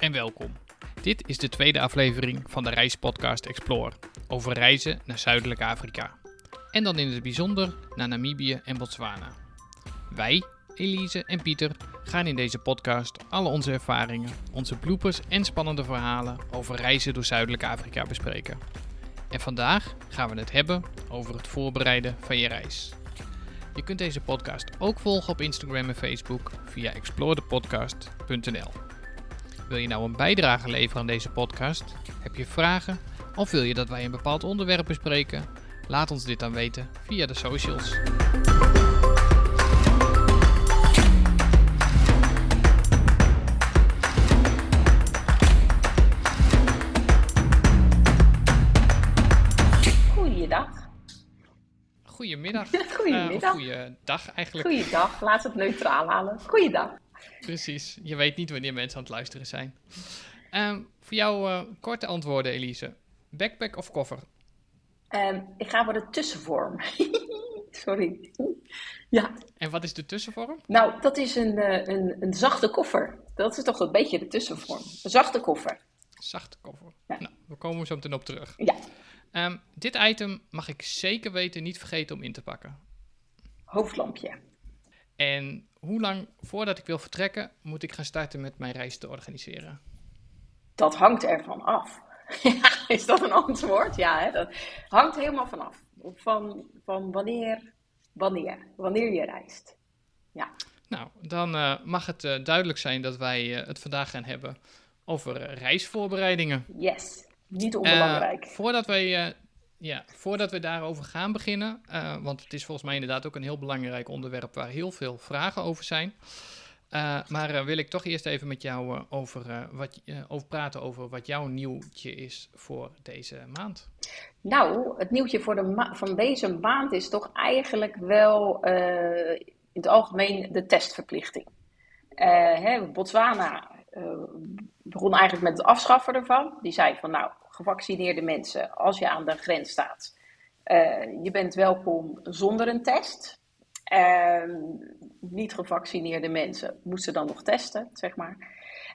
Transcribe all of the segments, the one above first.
en welkom. Dit is de tweede aflevering van de reispodcast Explore over reizen naar Zuidelijk Afrika. En dan in het bijzonder naar Namibië en Botswana. Wij, Elise en Pieter, gaan in deze podcast alle onze ervaringen, onze bloepers en spannende verhalen over reizen door Zuidelijk Afrika bespreken. En vandaag gaan we het hebben over het voorbereiden van je reis. Je kunt deze podcast ook volgen op Instagram en Facebook via explorethepodcast.nl. Wil je nou een bijdrage leveren aan deze podcast? Heb je vragen? Of wil je dat wij een bepaald onderwerp bespreken? Laat ons dit dan weten via de socials. Goeiedag. Goedemiddag. Goedemiddag. Uh, goeiedag eigenlijk. Goeiedag. Laat het neutraal halen. Goeiedag. Precies. Je weet niet wanneer mensen aan het luisteren zijn. Um, voor jou uh, korte antwoorden, Elise. Backpack of koffer? Um, ik ga voor de tussenvorm. Sorry. ja. En wat is de tussenvorm? Nou, dat is een, uh, een, een zachte koffer. Dat is toch een beetje de tussenvorm. Een zachte koffer. Zachte koffer. Ja. Nou, we komen zo meteen op terug. Ja. Um, dit item mag ik zeker weten niet vergeten om in te pakken. Hoofdlampje. En hoe lang voordat ik wil vertrekken moet ik gaan starten met mijn reis te organiseren? Dat hangt ervan af. is dat een antwoord? Ja, hè? dat hangt helemaal vanaf. Van, van wanneer, wanneer, wanneer je reist. Ja. Nou, dan uh, mag het uh, duidelijk zijn dat wij uh, het vandaag gaan hebben over reisvoorbereidingen. Yes, niet onbelangrijk. voordat wij ja, voordat we daarover gaan beginnen, uh, want het is volgens mij inderdaad ook een heel belangrijk onderwerp waar heel veel vragen over zijn. Uh, maar uh, wil ik toch eerst even met jou over, wat, over praten over wat jouw nieuwtje is voor deze maand. Nou, het nieuwtje voor de van deze maand is toch eigenlijk wel in het algemeen de testverplichting. Hè, Botswana begon eigenlijk met het afschaffen ervan. Die zei van nou, gevaccineerde mensen, als je aan de grens staat, uh, je bent welkom zonder een test. Uh, niet gevaccineerde mensen moesten dan nog testen, zeg maar.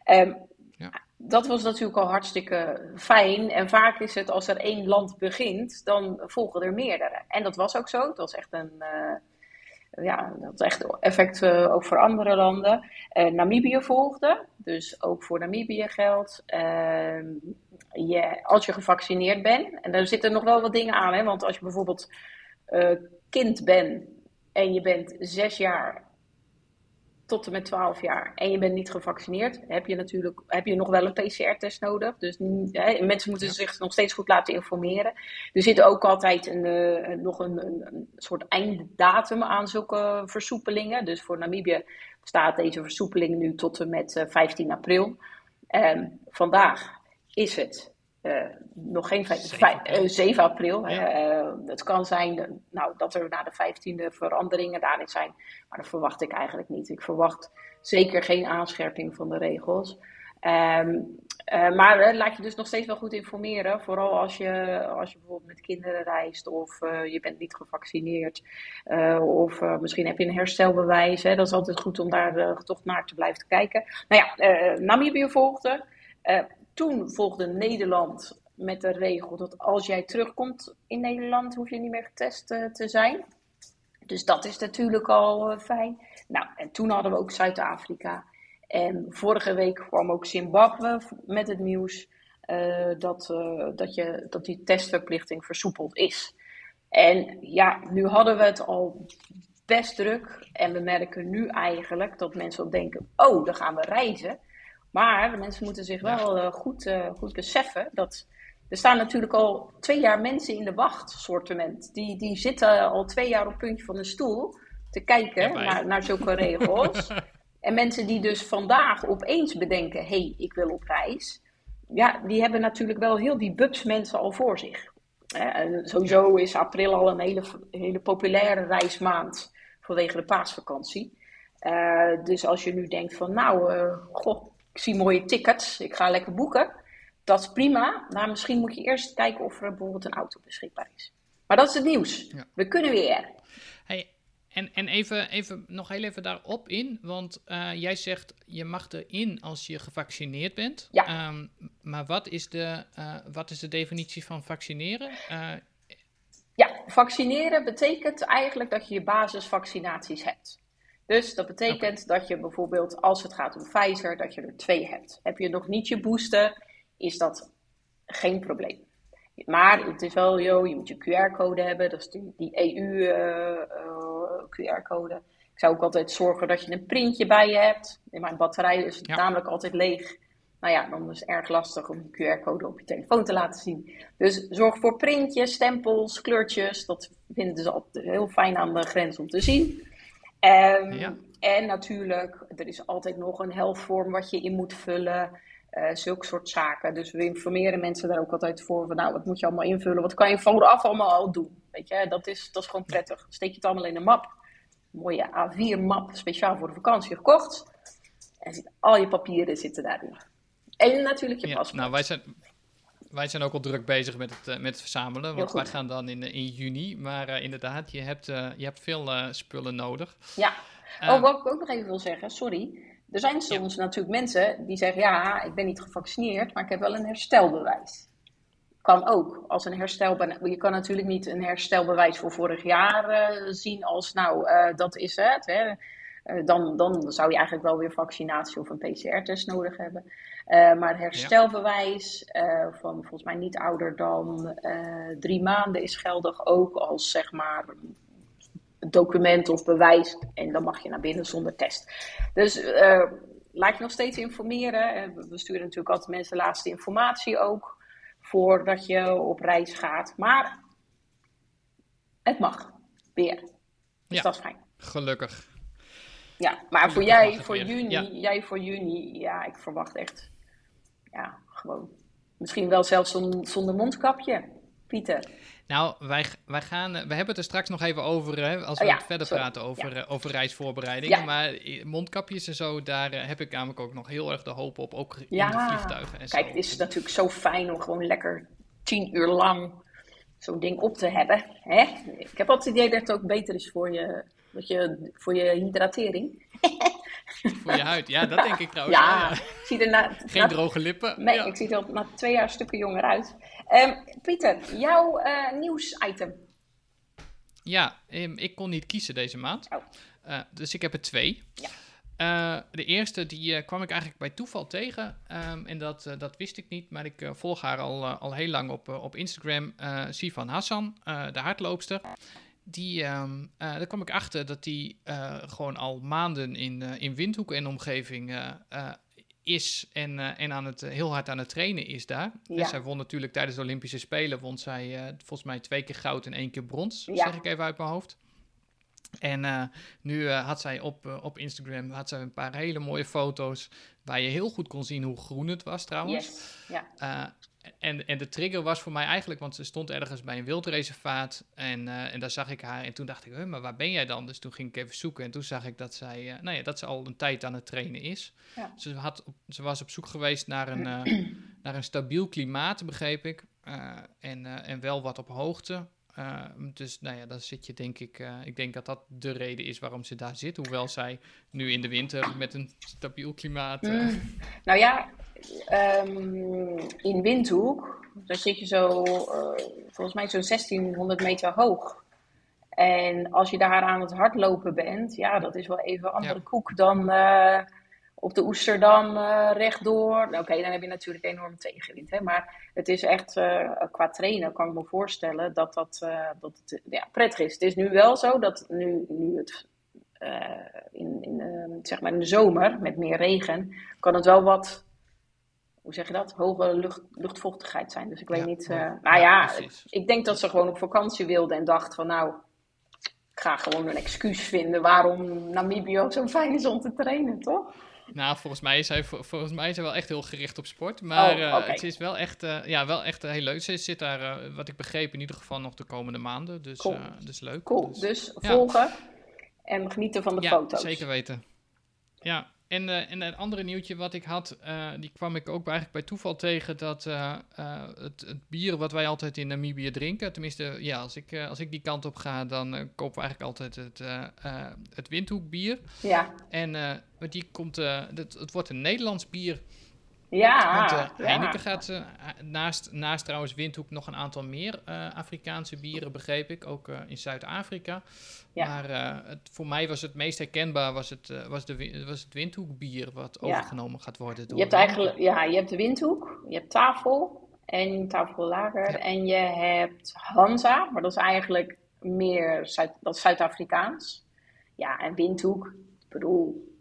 Um, ja. Dat was natuurlijk al hartstikke fijn. En vaak is het als er één land begint, dan volgen er meerdere. En dat was ook zo. Het was echt een. Uh, ja, dat echt effect uh, ook voor andere landen. Uh, Namibië volgde, dus ook voor Namibië geldt. Uh, je, als je gevaccineerd bent, en daar zitten nog wel wat dingen aan, hè, want als je bijvoorbeeld kind bent en je bent zes jaar tot en met 12 jaar en je bent niet gevaccineerd, heb je natuurlijk heb je nog wel een PCR-test nodig. Dus hè, mensen moeten ja. zich nog steeds goed laten informeren. Er zit ook altijd een, uh, nog een, een, een, soort einddatum aan zulke versoepelingen. Dus voor Namibië staat deze versoepeling nu tot en met uh, 15 april. En vandaag is het uh, nog geen 7, 7 april. Ja. Uh, het kan zijn nou, dat er na de 15e veranderingen daarin zijn. Maar dat verwacht ik eigenlijk niet. Ik verwacht zeker geen aanscherping van de regels. Um, uh, maar laat je dus nog steeds wel goed informeren. Vooral als je, als je bijvoorbeeld met kinderen reist of je bent niet gevaccineerd. of misschien heb je een herstelbewijs. Hè. Dat is altijd goed om daar toch naar te blijven kijken. Nou ja, Namibië volgde. Toen volgde Nederland met de regel dat als jij terugkomt in Nederland, hoef je niet meer getest uh, te zijn. Dus dat is natuurlijk al uh, fijn. Nou, en toen hadden we ook Zuid-Afrika. En vorige week kwam ook Zimbabwe met het nieuws uh, dat, dat, je, dat die testverplichting versoepeld is. En ja, nu hadden we het al best druk. En we merken nu eigenlijk dat mensen denken: oh, dan gaan we reizen. Maar de mensen moeten zich wel uh, goed, uh, goed beseffen dat er staan natuurlijk al twee jaar mensen in de wachtsortiment. Die, die zitten al twee jaar op het puntje van de stoel te kijken naar, naar zulke regels. en mensen die dus vandaag opeens bedenken, hé, hey, ik wil op reis. Ja, die hebben natuurlijk wel heel die bubs mensen al voor zich. En sowieso is april al een hele, hele populaire reismaand vanwege de paasvakantie. Uh, dus als je nu denkt van, nou, god, ik zie mooie tickets, ik ga lekker boeken. Dat is prima, maar misschien moet je eerst kijken of er bijvoorbeeld een auto beschikbaar is. Maar dat is het nieuws. Ja. We kunnen weer. Hey, En, en even, even, nog heel even daarop in, want uh, jij zegt je mag erin als je gevaccineerd bent. Ja. Um, maar wat is, de, uh, wat is de definitie van vaccineren? Uh, ja, vaccineren betekent eigenlijk dat je je basisvaccinaties hebt. Dus dat betekent okay. dat je bijvoorbeeld, als het gaat om Pfizer, dat je er twee hebt. Heb je nog niet je booster, is dat geen probleem. Maar het is wel, joh, je moet je QR-code hebben, dat is die, die EU-QR-code. ik zou ook altijd zorgen dat je een printje bij je hebt. In mijn batterij is het ja. namelijk altijd leeg. Nou ja, dan is het erg lastig om die QR-code op je telefoon te laten zien. Dus zorg voor printjes, stempels, kleurtjes. Dat vinden ze altijd heel fijn aan de grens om te zien. Um, ja. En natuurlijk, er is altijd nog een healthvorm wat je in moet vullen. Uh, zulke soort zaken. Dus we informeren mensen daar ook altijd voor. Van, nou, wat moet je allemaal invullen? Wat kan je vooraf allemaal al doen? Weet je, dat is, dat is gewoon prettig. Steek je het allemaal in een map. Een mooie A4-map, speciaal voor de vakantie gekocht. En al je papieren zitten daarin. En natuurlijk je ja, paspoort. Nou, wij zijn, wij zijn ook al druk bezig met het, uh, met het verzamelen. Want wij gaan dan in, in juni. Maar uh, inderdaad, je hebt, je hebt veel spullen nodig. Ja. Oh, wat ik ook nog even wil zeggen, sorry. Er zijn soms ja. natuurlijk mensen die zeggen: Ja, ik ben niet gevaccineerd, maar ik heb wel een herstelbewijs. Kan ook. Als een herstelbewijs. Je kan natuurlijk niet een herstelbewijs voor vorig jaar zien als: Nou, dat is het. Hè. dan, dan zou je eigenlijk wel weer vaccinatie of een PCR-test nodig hebben. Uh, maar herstelbewijs uh, van volgens mij niet ouder dan uh, drie maanden is geldig ook als zeg maar document of bewijs. En dan mag je naar binnen zonder test. Dus laat je nog steeds informeren. We sturen natuurlijk altijd mensen laatste informatie ook voordat je op reis gaat. Maar het mag weer. Dus ja, dat is fijn. Gelukkig. Ja, maar voor jij voor juni, ja. jij voor juni, ja, ik verwacht echt ja, gewoon. Misschien wel zelfs zonder, zonder mondkapje, Pieter. Nou, wij, wij gaan, we hebben het er straks nog even over, hè, als we oh ja, verder sorry. praten over, ja. over reisvoorbereidingen. Ja. Maar mondkapjes en zo, daar heb ik namelijk ook nog heel erg de hoop op, ook in de vliegtuigen. En Kijk, zo. het is natuurlijk zo fijn om gewoon lekker tien uur lang zo'n ding op te hebben. Hè? Ik heb altijd het idee dat het ook beter is voor je, dat je, voor je hydratering. Voor je huid, ja, dat denk ik trouwens. Ja, ja. Ik zie er na, geen na, droge lippen. Nee, ja. ik zie er na twee jaar stukken jonger uit. Um, Pieter, jouw uh, nieuwsitem. Ja, um, ik kon niet kiezen deze maand. Oh. Uh, dus ik heb er twee. Ja. Uh, de eerste die kwam ik eigenlijk bij toeval tegen. Um, en dat, dat wist ik niet, maar ik volg haar al, al heel lang op, op Instagram. Sivan Hassan, de hardloopster die, um, uh, daar kwam ik achter dat die uh, gewoon al maanden in, uh, in Windhoek en omgeving is en, en aan het, heel hard aan het trainen is daar. Ja. Dus zij won natuurlijk tijdens de Olympische Spelen, won zij volgens mij twee keer goud en één keer brons, Ja. zeg ik even uit mijn hoofd. En nu had zij op, op Instagram had zij een paar hele mooie foto's waar je heel goed kon zien hoe groen het was trouwens. Yes. Ja. En, en de trigger was voor mij eigenlijk, want ze stond ergens bij een wildreservaat en, uh, en daar zag ik haar en toen dacht ik, huh, maar waar ben jij dan? Dus toen ging ik even zoeken en toen zag ik dat zij, uh, nou ja, dat ze al een tijd aan het trainen is. Ja. Ze, had op, ze was op zoek geweest naar een, uh, naar een stabiel klimaat, begreep ik, en, en wel wat op hoogte. dus nou ja, dan zit je denk ik, ik denk dat dat de reden is waarom ze daar zit, hoewel zij nu in de winter met een stabiel klimaat... Mm. Nou ja, Um, in Windhoek, daar zit je zo, uh, volgens mij zo'n 1600 meter hoog. En als je daar aan het hardlopen bent, ja, dat is wel even een andere ja. koek dan uh, op de Oesterdam uh, rechtdoor. Oké, okay, dan heb je natuurlijk enorm tegenwind. Hè? Maar het is echt, qua trainen kan ik me voorstellen dat dat, dat het ja, prettig is. Het is nu wel zo dat nu, nu het in, in, zeg maar in de zomer met meer regen, kan het wel wat hoe zeg je dat, hoge lucht, luchtvochtigheid zijn. Dus ik weet ja, niet. Uh, nou ja, ik denk dat ze gewoon op vakantie wilde en dacht van nou, ik ga gewoon een excuus vinden waarom Namibië ook zo fijn is om te trainen, toch? Nou, volgens mij is hij, volgens mij is hij wel echt heel gericht op sport. Maar oh, uh, okay. het is wel echt, uh, ja, wel echt heel leuk. Ze zit daar, uh, wat ik begreep, in ieder geval nog de komende maanden. Dus, cool. dus leuk. Cool, dus, dus volgen ja. en genieten van de ja, foto's. zeker weten. Ja, en, uh, en een andere nieuwtje wat ik had, uh, die kwam ik ook eigenlijk bij toeval tegen, dat uh, het, het, bier wat wij altijd in Namibië drinken, tenminste, ja, als ik, als ik die kant op ga, dan kopen we eigenlijk altijd het, het windhoekbier. Ja. En die komt, het, het wordt een Nederlands bier. Ja, Want uh, ja. Heineken gaat uh, naast, naast trouwens Windhoek nog een aantal meer uh, Afrikaanse bieren, begreep ik, ook in Zuid-Afrika. Ja. Maar het, voor mij was het meest herkenbaar was het, was de, was het Windhoekbier wat overgenomen gaat worden. Door je hebt eigenlijk, ja, je hebt de Windhoek, je hebt tafel en tafellager ja. en je hebt Hansa, maar dat is eigenlijk meer Zuid, dat Zuid-Afrikaans. Ja, en Windhoek, ik bedoel,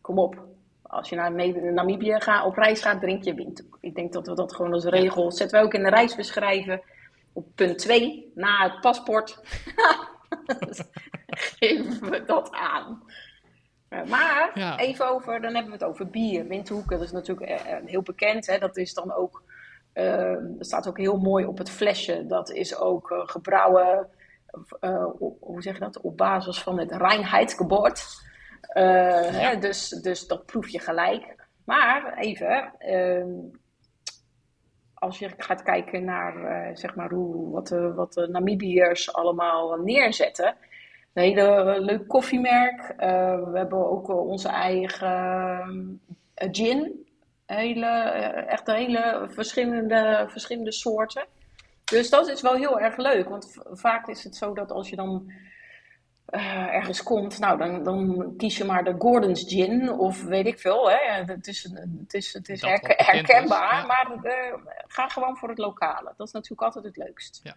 kom op, als je naar Namibië gaat, op reis gaat, drink je windhoek. Ik denk dat we dat gewoon als regel zetten we ook in de reisbeschrijven. Op punt 2, na het paspoort, geven we dat aan. Maar Ja. even over, dan hebben we het over bier. Windhoek, dat is natuurlijk eh, eh, heel bekend. Hè? Dat is dan ook, eh, dat staat ook heel mooi op het flesje. Dat is ook eh, gebrouwen, hoe zeg je dat, op basis van het Reinheitsgebot. Eh, hè, dus, dus dat proef je gelijk. Maar even, ehm, als je gaat kijken naar eh, zeg maar hoe, wat, de, wat de Namibiërs allemaal neerzetten. Een hele leuk koffiemerk. Eh, we hebben ook onze eigen gin. Hele, echt hele verschillende, verschillende soorten. Dus dat is wel heel erg leuk. Want vaak is het zo dat als je dan eh, ergens komt, nou dan, dan kies je maar de Gordon's Gin of weet ik veel. Hè. Het is, een- het is, het is herkenbaar, ja. maar eh, ga gewoon voor het lokale. Dat is natuurlijk altijd het leukst. Ja.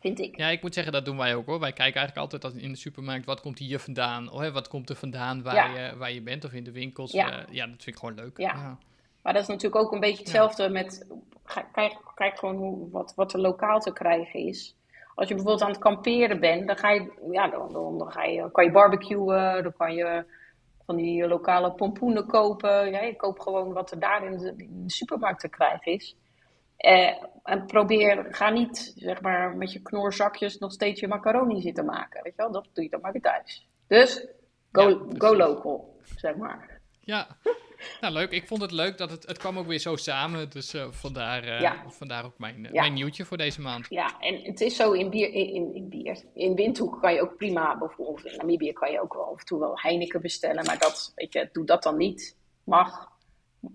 Vind ik. Ja, ik moet zeggen, dat doen wij ook hoor. Wij kijken eigenlijk altijd in de supermarkt, wat komt hier vandaan? Of hè, wat komt er vandaan waar, Ja. je, waar je bent of in de winkels. Ja. Ja, ja dat vind ik gewoon leuk. Ja. Maar dat is natuurlijk ook een beetje hetzelfde met. Kijk, kijk gewoon hoe, wat, wat er lokaal te krijgen is. Als je bijvoorbeeld aan het kamperen bent, dan, ga je, ja, dan, dan, dan ga je, kan je barbecuen, dan kan je van die lokale pompoenen kopen. Ja, je koopt gewoon wat er daar in de, in de supermarkt te krijgen is. Eh, en probeer, ga niet zeg maar, met je knorzakjes nog steeds je macaroni zitten maken. Weet je wel? Dat doe je dan maar weer thuis. Dus go, Ja, go local, zeg maar. Ja, nou leuk. Ik vond het leuk dat het, het kwam ook weer zo samen. Dus eh, vandaar, eh, Ja. vandaar ook mijn, eh, Ja. mijn nieuwtje voor deze maand. Ja, en het is zo in bier, in, in, in bier. In Windhoek kan je ook prima, bijvoorbeeld in Namibië kan je ook wel af en toe wel Heineken bestellen, maar dat, weet je, doe dat dan niet. Mag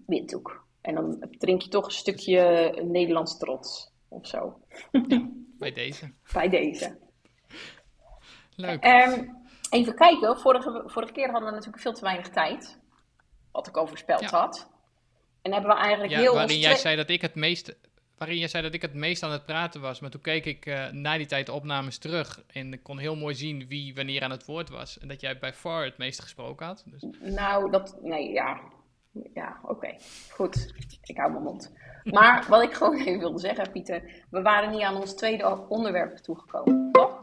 Windhoek. En dan drink je toch een stukje Nederlands trots of zo. Bij deze. Bij deze. Leuk. Ehm, even kijken, vorige, vorige keer hadden we natuurlijk veel te weinig tijd. Wat ik al voorspeld Ja. had. En hebben we eigenlijk Ja, heel waarin jij zei dat ik het meest. Waarin jij zei dat ik het meest aan het praten was. Maar toen keek ik eh, na die tijd de opnames terug. En ik kon heel mooi zien wie wanneer aan het woord was. En dat jij bij far het meest gesproken had. Dus, Nou, dat. Nee, ja. Ja, oké. Goed. Ik hou mijn mond. Maar wat ik gewoon even wilde zeggen, Pieter. We waren niet aan ons tweede onderwerp toegekomen. Toch?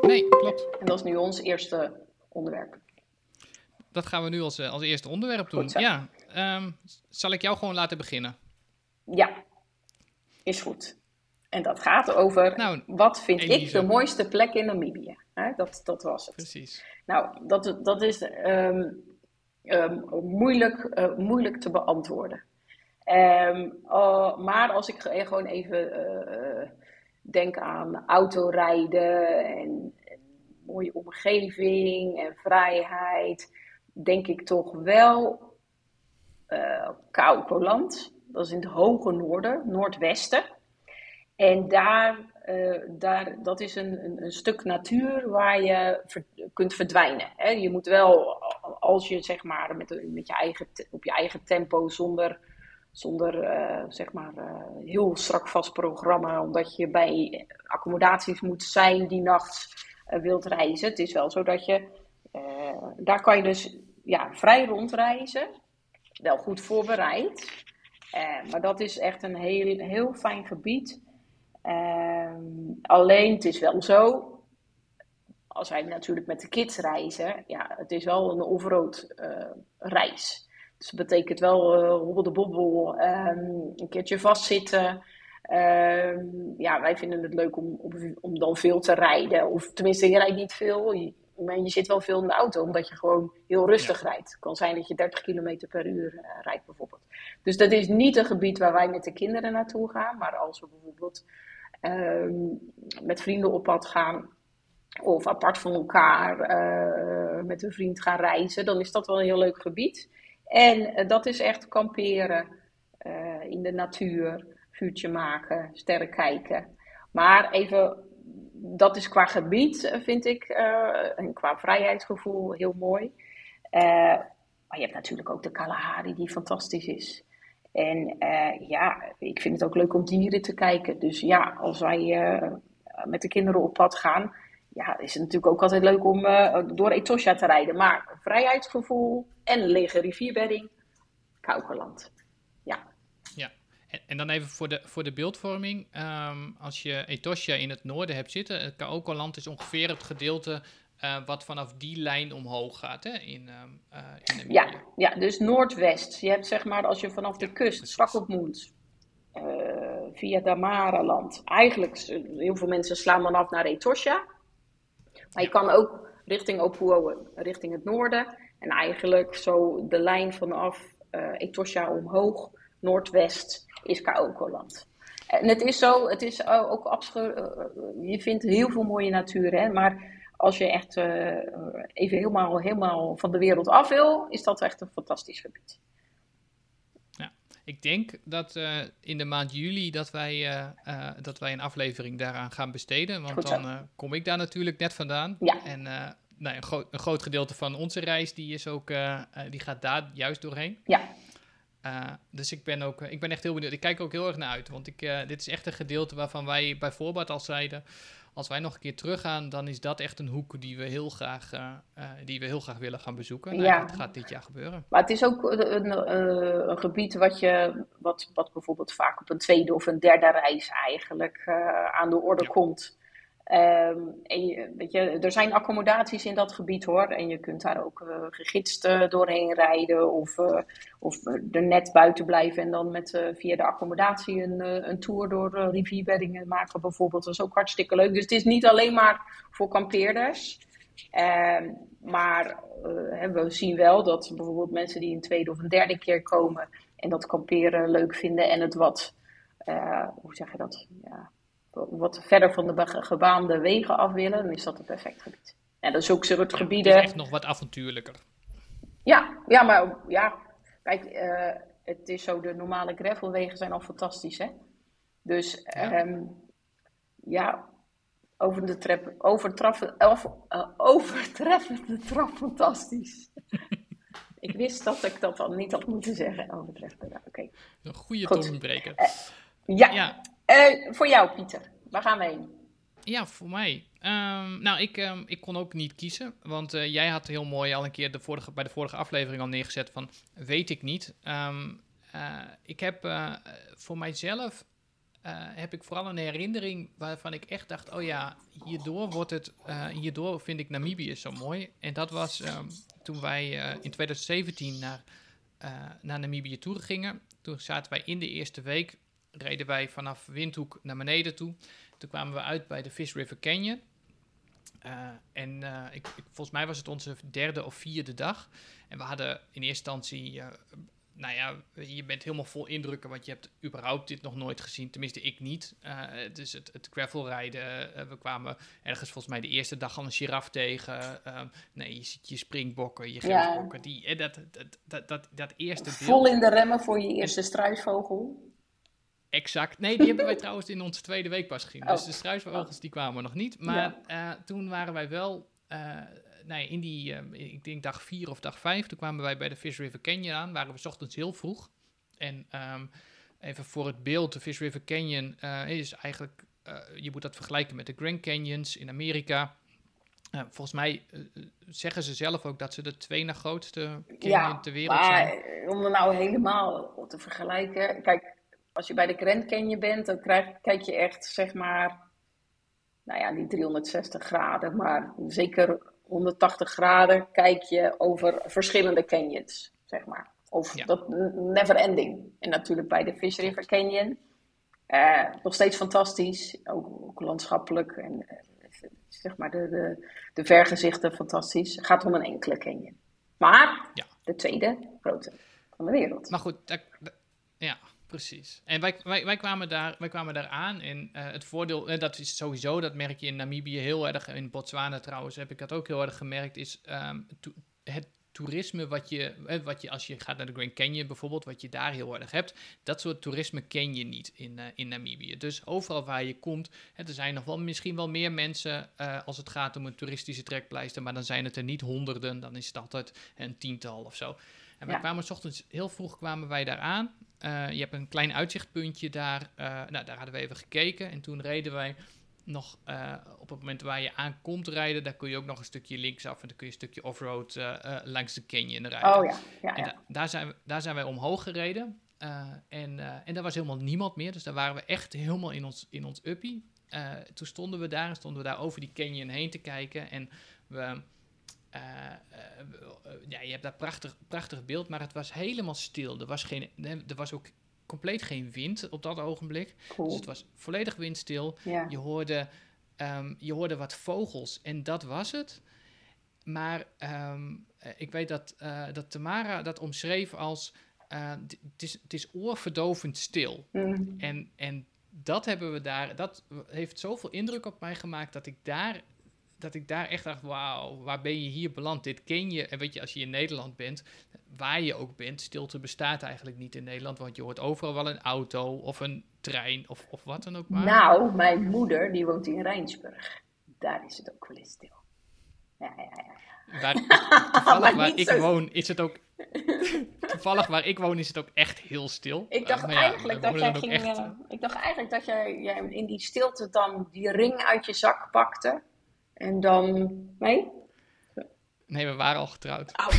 nee, klopt. En dat is nu ons eerste onderwerp. Dat gaan we nu als, eh, als eerste onderwerp doen. Ja, ehm, zal ik jou gewoon laten beginnen? Ja, is goed. En dat gaat over. Nou, wat vind ik de mooiste plek in Namibië? Dat, dat was het. Precies. Nou, dat, dat is ehm, ehm, moeilijk, eh, moeilijk te beantwoorden. Maar als ik ge- gewoon even eh, denk aan autorijden en, en mooie omgeving en vrijheid, denk ik toch wel eh Kaukoland. Dat is in het hoge noorden, noordwesten. En daar, eh, daar, dat is een, een, een stuk natuur waar je kunt verdwijnen. Hè? Je moet wel, als je zeg maar met, met je eigen, op je eigen tempo, zonder, zonder eh, zeg maar heel strak vast programma, omdat je bij accommodaties moet zijn die nacht eh, wilt reizen. Het is wel zo dat je, daar kan je dus ja, vrij rondreizen, wel goed voorbereid. Eh, maar dat is echt een heel, heel fijn gebied. Ehm, alleen, het is wel zo, als wij natuurlijk met de kids reizen, ja, het is wel een off-road eh, reis. Dus dat betekent wel eh hobbel de bobbel, ehm, een keertje vastzitten. Ehm, ja, wij vinden het leuk om, om, dan veel te rijden. Of tenminste, je rijdt niet veel. Maar je zit wel veel in de auto, omdat je gewoon heel rustig rijdt. Het kan zijn dat je 30 km per uur uh, rijdt bijvoorbeeld. Dus dat is niet een gebied waar wij met de kinderen naartoe gaan. Maar als we bijvoorbeeld ehm, met vrienden op pad gaan, of apart van elkaar uh, met een vriend gaan reizen, dan is dat wel een heel leuk gebied. En dat is echt kamperen in de natuur, vuurtje maken, sterren kijken. Maar even dat is qua gebied, eh, vind ik, uh, en qua vrijheidsgevoel heel mooi. Uh, maar je hebt natuurlijk ook de Kalahari, die fantastisch is. En ja, ik vind het ook leuk om dieren te kijken. Dus ja, als wij met de kinderen op pad gaan, ja, is het natuurlijk ook altijd leuk om door Etosha te rijden. Maar vrijheidsgevoel en lege rivierbedding, Kaukerland. En dan even voor de, voor de beeldvorming. Ehm, als je Etosha in het noorden hebt zitten, het Kaokoland is ongeveer het gedeelte uh, wat vanaf die lijn omhoog gaat hè, in, uh, in ja, ja, dus noordwest. Je hebt zeg maar, als je vanaf de kust strak op moet, uh, via Damaraland. Eigenlijk, heel veel mensen slaan dan af naar Etosha. Maar je kan ook richting Opuo, richting het noorden. En eigenlijk zo de lijn vanaf Etosha omhoog, noordwest is Kaokoland. En het is zo, het is ook absoluut, eh, je vindt heel veel mooie natuur, hè, maar als je echt uh, even helemaal, helemaal van de wereld af wil, is dat echt een fantastisch gebied. Ja, ik denk dat uh, in de maand juli dat wij, dat wij een aflevering daaraan gaan besteden, want dan kom ik daar natuurlijk net vandaan. Ja. En nou, een, groot, een groot gedeelte van onze reis die is ook, die gaat daar juist doorheen. Ja. Uh, dus ik ben, ook, ik ben echt heel benieuwd. Ik kijk er ook heel erg naar uit. Want ik, uh, dit is echt een gedeelte waarvan wij bijvoorbeeld al zeiden... als wij nog een keer teruggaan, dan is dat echt een hoek die we heel graag, uh, die we heel graag willen gaan bezoeken. Nou. Dat gaat dit jaar gebeuren. Maar het is ook een, een gebied wat, je, wat, wat bijvoorbeeld vaak op een tweede of een derde reis eigenlijk aan de orde ja. komt... Um, en weet je, er zijn accommodaties in dat gebied hoor. En je kunt daar ook uh, gegidst uh, doorheen rijden. Of, uh, of er net buiten blijven en dan met, via de accommodatie een, een tour door rivierbeddingen maken bijvoorbeeld. Dat is ook hartstikke leuk. Dus het is niet alleen maar voor kampeerders. Ehm, maar we zien wel dat bijvoorbeeld mensen die een tweede of een derde keer komen. En dat kamperen leuk vinden en het wat, hoe zeg je dat? Ja, wat verder van de gebaande wegen af willen, dan is dat een perfect gebied. En dat is ook soort gebieden. Het is echt nog wat avontuurlijker. Ja, ja maar ja, kijk, uh, het is zo, de normale gravelwegen zijn al fantastisch, hè? Dus ja, um, ja over de trap, overtreffen, of, uh, overtreffende trap fantastisch. ik wist dat ik dat dan niet had moeten zeggen, overtreffende. Oké. Okay. Een goede tongbreker. Uh, ja. ja. Uh, voor jou, Pieter. Waar gaan we heen? Ja, voor mij. Um, nou, ik, um, ik kon ook niet kiezen. Want uh, jij had heel mooi al een keer de vorige, bij de vorige aflevering al neergezet van... Weet ik niet. Um, uh, ik heb voor mijzelf... heb ik vooral een herinnering waarvan ik echt dacht... Oh ja, hierdoor wordt het... hierdoor vind ik Namibië zo mooi. En dat was toen wij in 2017 naar, naar Namibië toe gingen. Toen zaten wij in de eerste week reden wij vanaf Windhoek naar beneden toe. Toen kwamen we uit bij de Fish River Canyon. Uh, en uh, ik, ik, volgens mij was het onze derde of vierde dag. En we hadden in eerste instantie, uh, nou ja, je bent helemaal vol indrukken, want je hebt überhaupt dit nog nooit gezien. Tenminste, ik niet. dus het, het gravelrijden, we kwamen ergens volgens mij de eerste dag al een giraf tegen. nee, je ziet je springbokken, je geelbokken. Ja. Die, dat, dat, dat, dat, dat eerste beeld. Vol in de remmen voor je eerste struisvogel. Exact. Nee, die hebben wij trouwens in onze tweede week pas gezien. Dus oh. de struisvogels die kwamen nog niet. Maar ja. uh, toen waren wij wel, uh, nee, in die, uh, ik denk dag vier of dag vijf, toen kwamen wij bij de Fish River Canyon aan. Waren we ochtends heel vroeg. En um, even voor het beeld, de Fish River Canyon is eigenlijk, je moet dat vergelijken met de Grand Canyons in Amerika. volgens mij zeggen ze zelf ook dat ze de twee na grootste canyon ja, ter wereld maar, zijn. Om er nou helemaal te vergelijken. Kijk, als je bij de Grand Canyon bent, dan krijg, kijk je echt, zeg maar, nou ja, niet 360 graden, maar zeker 180 graden kijk je over verschillende canyons, zeg maar. Of dat never ending. En natuurlijk bij de Fish River Canyon. Uh, nog steeds fantastisch, ook, ook landschappelijk. En, uh, zeg maar de, de, de vergezichten fantastisch. Het gaat om een enkele canyon. Maar Ja. de tweede grote van de wereld. Maar goed, dat- dat- ja, precies. En wij, wij, wij, kwamen daar, wij kwamen daar aan en eh, het voordeel, en dat is sowieso, dat merk je in Namibië heel erg, in Botswana trouwens heb ik dat ook heel erg gemerkt, is ehm, to- het toerisme wat je, eh, wat je, als je gaat naar de Grand Canyon bijvoorbeeld, wat je daar heel erg hebt, dat soort toerisme ken je niet in, eh, in Namibië. Dus overal waar je komt, hè, er zijn nog wel misschien wel meer mensen eh, als het gaat om een toeristische trekpleister, maar dan zijn het er niet honderden, dan is het altijd een tiental of zo. En wij Ja. kwamen 's ochtends heel vroeg kwamen wij daar aan. Eh, je hebt een klein uitzichtpuntje daar. eh, nou, daar hadden we even gekeken. En toen reden wij nog eh, op het moment waar je aankomt rijden, daar kun je ook nog een stukje linksaf en dan kun je een stukje offroad langs de canyon rijden. Oh ja, ja, En da- daar, zijn we, daar zijn wij omhoog gereden. En, en daar was helemaal niemand meer. Dus daar waren we echt helemaal in ons, in ons uppie. Toen stonden we daar en stonden we daar over die canyon heen te kijken. En we, eh, eh, ja, je hebt daar prachtig, prachtig beeld, maar het was helemaal stil. Er was, geen, er was ook compleet geen wind op dat ogenblik. Dus Cool. het was volledig windstil. Ja. Je hoorde, ehm, je hoorde wat vogels en dat was het. Maar ehm, eh, ik weet dat, dat Tamara dat omschreef als... het, is, het is oorverdovend stil. Mm. En, en dat hebben we daar... Dat heeft zoveel indruk op mij gemaakt dat ik daar... Dat ik daar echt dacht, wauw, waar ben je hier beland? Dit ken je. En weet je, als je in Nederland bent, waar je ook bent, stilte bestaat eigenlijk niet in Nederland. Want je hoort overal wel een auto of een trein of, of wat dan ook maar. Nou, mijn moeder, die woont in Rijnsburg. Daar is het ook wel eens stil. Ja, ja, ja. Waar, toevallig waar ik zo- woon is het ook. toevallig waar ik woon is het ook echt heel stil. Ik dacht, ja, eigenlijk dat jij ging, echt- eh, ik dacht eigenlijk dat jij, jij in die stilte dan die ring uit je zak pakte. En dan... Nee? Nee, we waren al getrouwd. Au.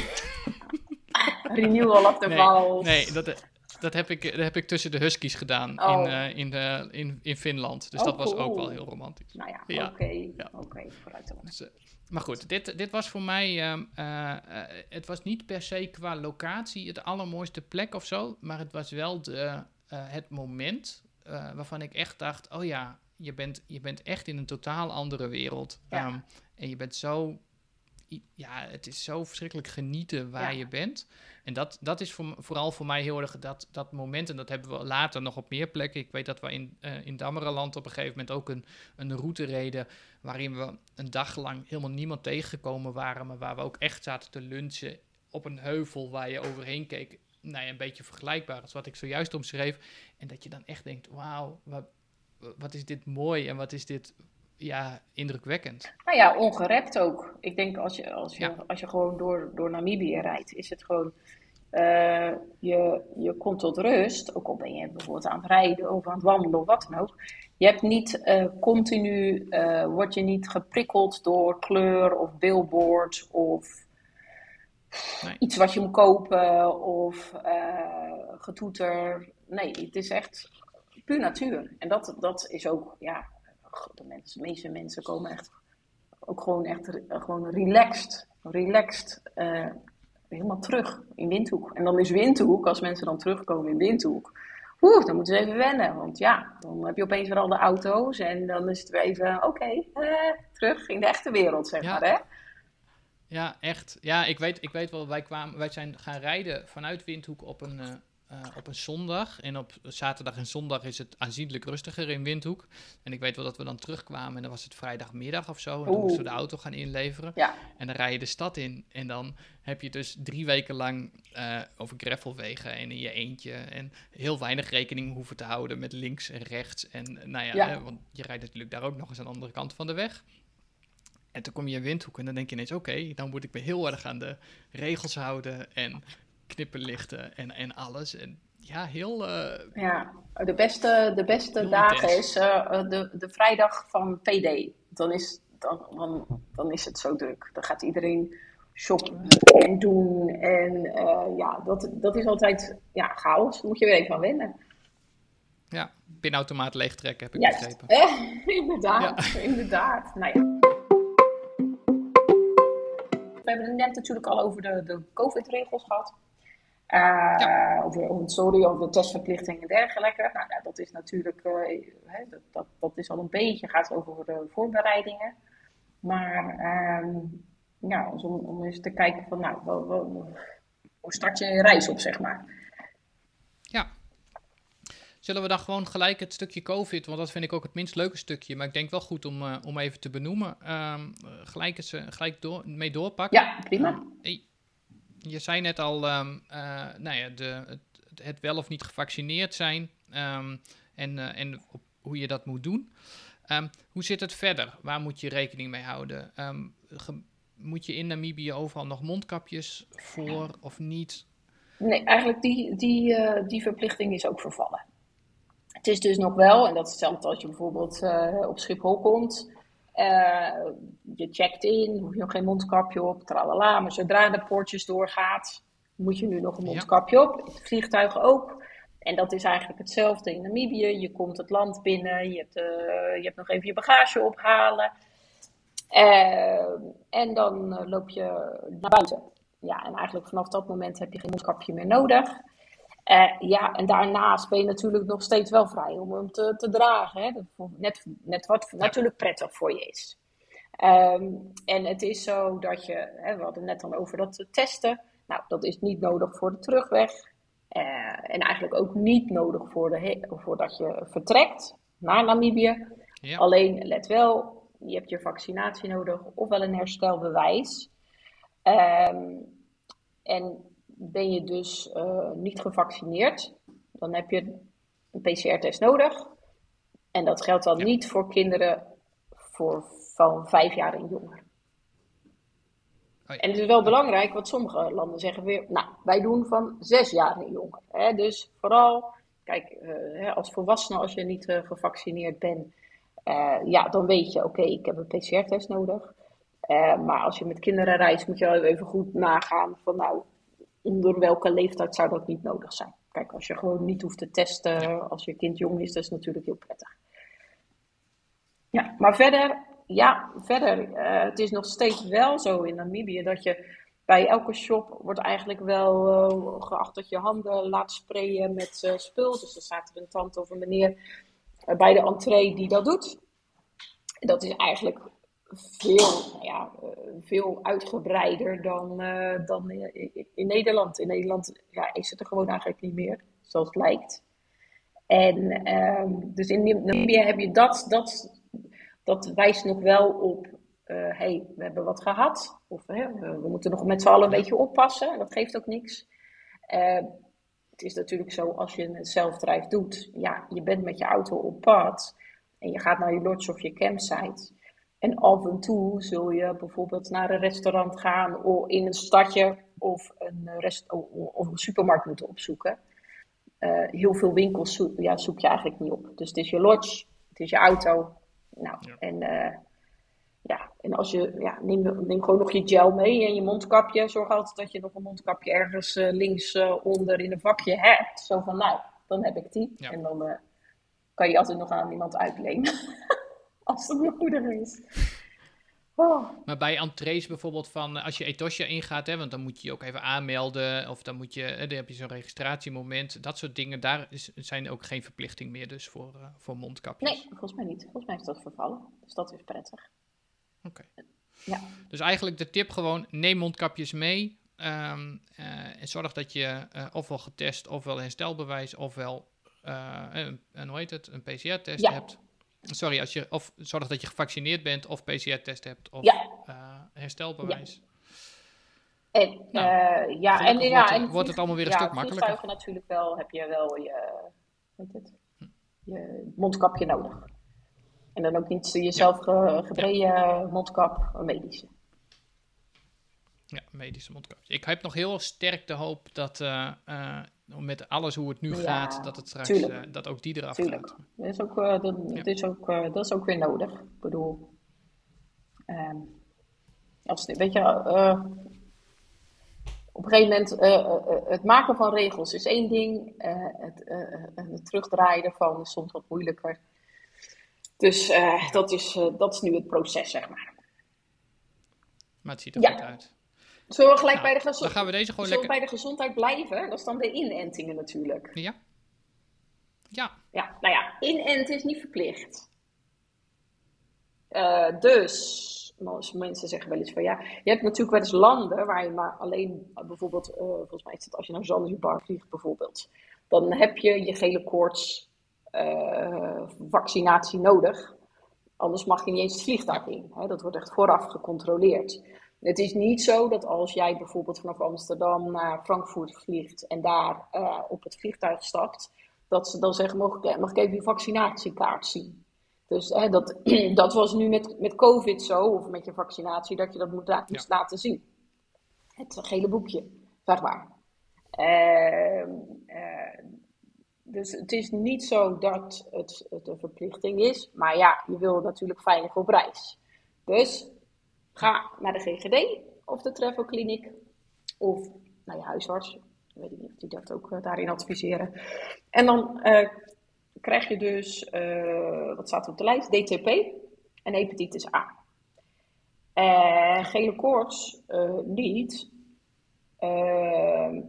Renewal of the Nee, vows. nee dat, dat, heb ik, dat heb ik tussen de Huskies gedaan Oh. in, eh, in, de, in, in Finland. Dus Oh, dat was ook wel heel romantisch. Nou ja, Ja. oké. Ja. Vooruit dan. Dus, eh, maar goed, dit, dit was voor mij. ehm, eh, het was niet per se qua locatie het allermooiste plek of zo. Maar het was wel de, het moment waarvan ik echt dacht: oh ja, je bent, je bent echt in een totaal andere wereld. Ja. Ehm, en je bent zo. Ja, het is zo verschrikkelijk genieten waar Ja. je bent. En dat, dat is voor, vooral voor mij heel erg dat, dat moment. En dat hebben we later nog op meer plekken. Ik weet dat we in, eh in Dammerenland op een gegeven moment ook een, een route reden. waarin we een dag lang helemaal niemand tegengekomen waren. maar waar we ook echt zaten te lunchen op een heuvel waar je overheen keek. Nou ja, een beetje vergelijkbaar als wat ik zojuist omschreef. En dat je dan echt denkt: wauw, wat, is dit mooi en wat is dit ja, indrukwekkend. Nou ja, ongerept ook. Ik denk als je, als je, Ja. als je gewoon door, door Namibië rijdt, is het gewoon. eh, je, je komt tot rust, ook al ben je bijvoorbeeld aan het rijden of aan het wandelen of wat dan ook. Je hebt niet eh, continu, eh, word je niet geprikkeld door kleur of billboards of Nee. iets wat je moet kopen of getoeter. Nee, het is echt puur natuur. En dat, dat is ook, ja, de, mensen, de meeste mensen komen echt ook gewoon echt gewoon relaxed, relaxed eh, helemaal terug in Windhoek. En dan is Windhoek, als mensen dan terugkomen in Windhoek, oeh, dan moeten ze even wennen. Want ja, dan heb je opeens weer al de auto's en dan is het weer even, oké, eh, terug in de echte wereld, zeg Ja. maar, hè? Ja, echt. Ja, ik weet, ik weet wel, wij, kwamen, wij zijn gaan rijden vanuit Windhoek op een, eh, eh, op een zondag. En op zaterdag en zondag is het aanzienlijk rustiger in Windhoek. En ik weet wel dat we dan terugkwamen en dan was het vrijdagmiddag of zo. En dan Oeh. moesten we de auto gaan inleveren. Ja, En dan rij je de stad in. En dan heb je dus drie weken lang eh, over gravelwegen en in je eentje. En heel weinig rekening hoeven te houden met links en rechts. En eh, nou ja, Ja. hè, want je rijdt natuurlijk daar ook nog eens aan de andere kant van de weg. En toen kom je in Windhoek en dan denk je ineens... oké, dan moet ik me heel erg aan de regels houden... en knipperlichten en, en alles. En ja, heel... eh, ja. De beste, de beste dagen is eh, de, de vrijdag van PD. Dan is, dan, dan, dan is het zo druk. Dan gaat iedereen shoppen en doen. En eh, ja, dat, dat is altijd ja, chaos. Daar moet je weer even aan wennen. ja, pinautomaat leegtrekken, heb ik Juist. begrepen. Eh, inderdaad, inderdaad. Nou ja. We hebben het net natuurlijk al over de, de COVID-regels gehad. Eh, over, over, sorry, over de testverplichting en dergelijke. Nou, dat is natuurlijk, eh, hè, dat, dat, dat is al een beetje, gaat over de voorbereidingen. Maar ehm, ja, om, om eens te kijken van, nou, hoe start je een reis op, zeg maar. Ja. Zullen we dan gewoon gelijk het stukje COVID, want dat vind ik ook het minst leuke stukje, maar ik denk wel goed om, uh, om even te benoemen, um, gelijk, eens, gelijk door, mee doorpakken. Ja, prima. Uh, je zei net al, um, uh, nou ja, de, het, het, wel of niet gevaccineerd zijn um, en, en op hoe je dat moet doen. hoe zit het verder? Waar moet je rekening mee houden? moet je in Namibië overal nog mondkapjes voor of niet? Nee, eigenlijk die, die, uh, die verplichting is ook vervallen. Het is dus nog wel, en dat is hetzelfde als je bijvoorbeeld op Schiphol komt. Uh, je checkt in, hoef je nog geen mondkapje op, tralala. Maar zodra de poortjes doorgaat, moet je nu nog een mondkapje ja. op. Het vliegtuig ook. En dat is eigenlijk hetzelfde in Namibië. Je komt het land binnen, je hebt, je hebt nog even je bagage ophalen. Uh, en dan loop je naar buiten. Ja, en eigenlijk vanaf dat moment heb je geen mondkapje meer nodig. Uh, ja, en daarnaast ben je natuurlijk nog steeds wel vrij om hem te, te dragen. Hè? Net, net wat natuurlijk prettig voor je is. Um, en het is zo dat je, hè, we hadden net al over dat testen. Nou, dat is niet nodig voor de terugweg. en eigenlijk ook niet nodig voor de voordat je vertrekt naar Namibië. Ja. Alleen let wel, je hebt je vaccinatie nodig, ofwel een herstelbewijs. Um, en ben je dus uh, niet gevaccineerd, dan heb je een PCR-test nodig. En dat geldt dan ja. niet voor kinderen voor, van vijf jaar en jonger. Oh ja. En het is wel belangrijk, want sommige landen zeggen weer, nou, wij doen van zes jaar en jonger. Hè? Dus vooral, kijk, uh, als volwassene, als je niet uh, gevaccineerd bent, ja, dan weet je, oké, okay, ik heb een PCR-test nodig. Maar als je met kinderen reist, moet je wel even goed nagaan van nou, onder welke leeftijd zou dat niet nodig zijn. Kijk, als je gewoon niet hoeft te testen als je kind jong is, dat is natuurlijk heel prettig. Ja, maar verder, ja, verder, uh, het is nog steeds wel zo in Namibië dat je bij elke shop wordt eigenlijk wel uh, geacht dat je handen laat sprayen met uh, spul. Dus er staat er een tante of een meneer bij de entree die dat doet. Dat is eigenlijk veel, nou ja, eh, veel uitgebreider dan, uh, dan in, in, Nederland. In Nederland ja, is het er gewoon eigenlijk niet meer, zoals het lijkt. En um, dus in Namibië heb je dat, dat, dat wijst nog wel op, hé, uh, hey, we hebben wat gehad. Of hè, we, we, moeten nog met z'n allen een beetje oppassen, dat geeft ook niks. Uh, het is natuurlijk zo, als je een zelfdrijf doet, ja, je bent met je auto op pad en je gaat naar je lodge of je campsite. En af en toe zul je bijvoorbeeld naar een restaurant gaan of in een stadje of een, rest of een supermarkt moeten opzoeken. Uh, heel veel winkels zoek, ja, zoek je eigenlijk niet op. Dus het is je lodge, het is je auto. Nou, ja. en uh, ja, en als je, ja, neem, neem gewoon nog je gel mee en je mondkapje. Zorg altijd dat je nog een mondkapje ergens uh, links onder in een vakje hebt. Zo van, nou, dan heb ik die. Ja. En dan kan je altijd nog aan iemand uitlenen. als het nodig is. Oh. Maar bij entrees bijvoorbeeld van, als je Etosha ingaat, hè, want dan moet je je ook even aanmelden, of dan moet je, dan heb je zo'n registratiemoment, dat soort dingen, daar is, zijn ook geen verplichting meer dus voor, voor mondkapjes. Nee, volgens mij niet. Volgens mij is dat vervallen, dus dat is prettig. Oké. Okay. Ja. Dus eigenlijk de tip gewoon, neem mondkapjes mee. Um, uh, en zorg dat je uh, ofwel getest, ofwel herstelbewijs, ofwel een, een, hoe heet het, een PCR-test ja. hebt. Sorry, als je, of zorg dat je gevaccineerd bent, of PCR-test hebt, of ja. herstelbewijs. Ja. En, nou, ja, en, ja, wordt, en wordt het allemaal weer een stuk makkelijker. natuurlijk wel, heb je wel je, weet het, je mondkapje nodig. En dan ook niet jezelf ja. ja. mondkap, een medische. Ja, medische mondkap. Ik heb nog heel sterk de hoop dat uh, uh, met alles hoe het nu ja, gaat, dat het straks uh, dat ook die eraf tuurlijk. gaat. Dat is ook, dat, dat, is ook, dat is ook weer nodig. Ik bedoel, um, als, weet je, op een gegeven moment, het maken van regels is één ding, het, het terugdraaien ervan is soms wat moeilijker. Dus dat, is, dat is nu het proces, zeg maar. Maar het ziet er ja. goed uit. Zullen we gelijk nou, bij, de dan gaan we deze gewoon lekker... bij de gezondheid blijven? Dat is dan de inentingen natuurlijk. Ja. Ja. Ja, nou ja, inenten is niet verplicht. Uh, dus mensen zeggen wel eens van ja, je hebt natuurlijk wel eens landen waar je maar alleen bijvoorbeeld, uh, volgens mij is het als je naar Zanzibar vliegt bijvoorbeeld, dan heb je je gele koorts uh, vaccinatie nodig. Anders mag je niet eens het vliegtuig in. Hè? Dat wordt echt vooraf gecontroleerd. Het is niet zo dat als jij bijvoorbeeld vanaf Amsterdam naar Frankfurt vliegt en daar uh, op het vliegtuig stapt, dat ze dan zeggen: mag ik, mag ik even je vaccinatiekaart zien? Dus hè, dat, dat was nu met, met COVID zo, of met je vaccinatie, dat je dat moet, moest laten zien. Het gele boekje, zeg maar. Uh, uh, dus het is niet zo dat het, het een verplichting is. Maar ja, je wil natuurlijk veilig op reis. Dus ga naar de GGD of de travelkliniek of naar je huisarts. Ik weet niet of die dat ook uh, daarin adviseren. En dan uh, krijg je dus, uh, wat staat op de lijst? DTP en hepatitis A. gele koorts niet,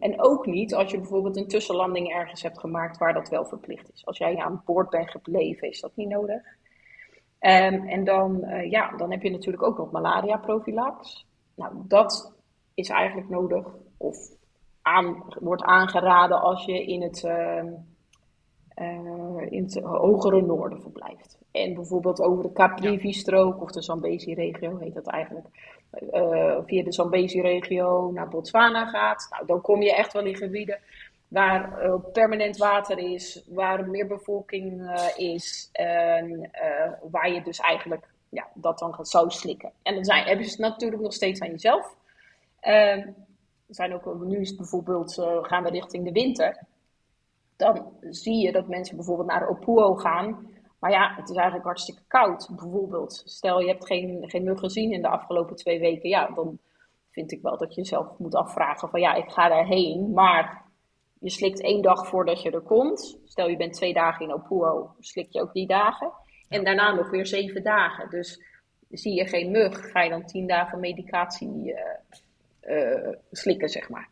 en ook niet als je bijvoorbeeld een tussenlanding ergens hebt gemaakt waar dat wel verplicht is. Als jij aan boord bent gebleven, is dat niet nodig. Um, en dan, uh, ja, dan heb je natuurlijk ook nog malaria-profilax. Nou, dat is eigenlijk nodig of wordt aangeraden als je in het, uh, uh, in het hogere noorden verblijft. En bijvoorbeeld over de Caprivi-strook of de Zambezi-regio heet dat eigenlijk uh, via de Zambezi-regio naar Botswana gaat. Nou, dan kom je echt wel in gebieden waar uh, permanent water is, waar meer bevolking uh, is, en waar je dus eigenlijk ja, dat dan gaat zo slikken. En dan zijn, hebben ze het natuurlijk nog steeds aan jezelf. Ehm, zijn ook, nu is het bijvoorbeeld, gaan we richting de winter. Dan zie je dat mensen bijvoorbeeld naar Opuo gaan maar ja, het is eigenlijk hartstikke koud, bijvoorbeeld. Stel je hebt geen, geen mug gezien in de afgelopen twee weken. Ja, dan vind ik wel dat je jezelf moet afvragen van ja, ik ga daarheen. Maar je slikt één dag voordat je er komt. Stel je bent twee dagen in Opuo, slik je ook die dagen. En daarna nog weer zeven dagen. Dus zie je geen mug, ga je dan tien dagen medicatie uh, uh, slikken, zeg maar.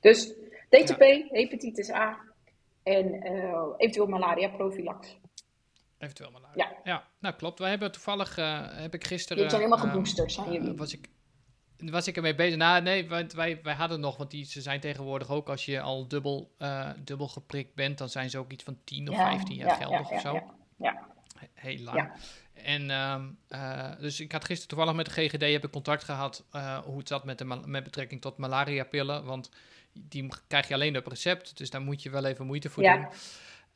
Dus DTP, hepatitis A en uh, eventueel malaria profilax. Eventueel malaria. Ja. ja, nou klopt. Wij hebben toevallig, heb ik gisteren... Je zijn helemaal ehm, geboosterd, zijn jullie? was ik, was ik ermee bezig? Nou, nee, wij, wij, wij hadden nog, want die, ze zijn tegenwoordig ook, als je al dubbel, uh, dubbel geprikt bent, dan zijn ze ook iets van 10 of ja, 15 jaar geldig of zo. Ja, Heel lang. En um, uh, dus ik had gisteren toevallig met de GGD heb ik contact gehad hoe het zat met, de, met betrekking tot malaria-pillen, want die krijg je alleen op recept, dus daar moet je wel even moeite voor doen.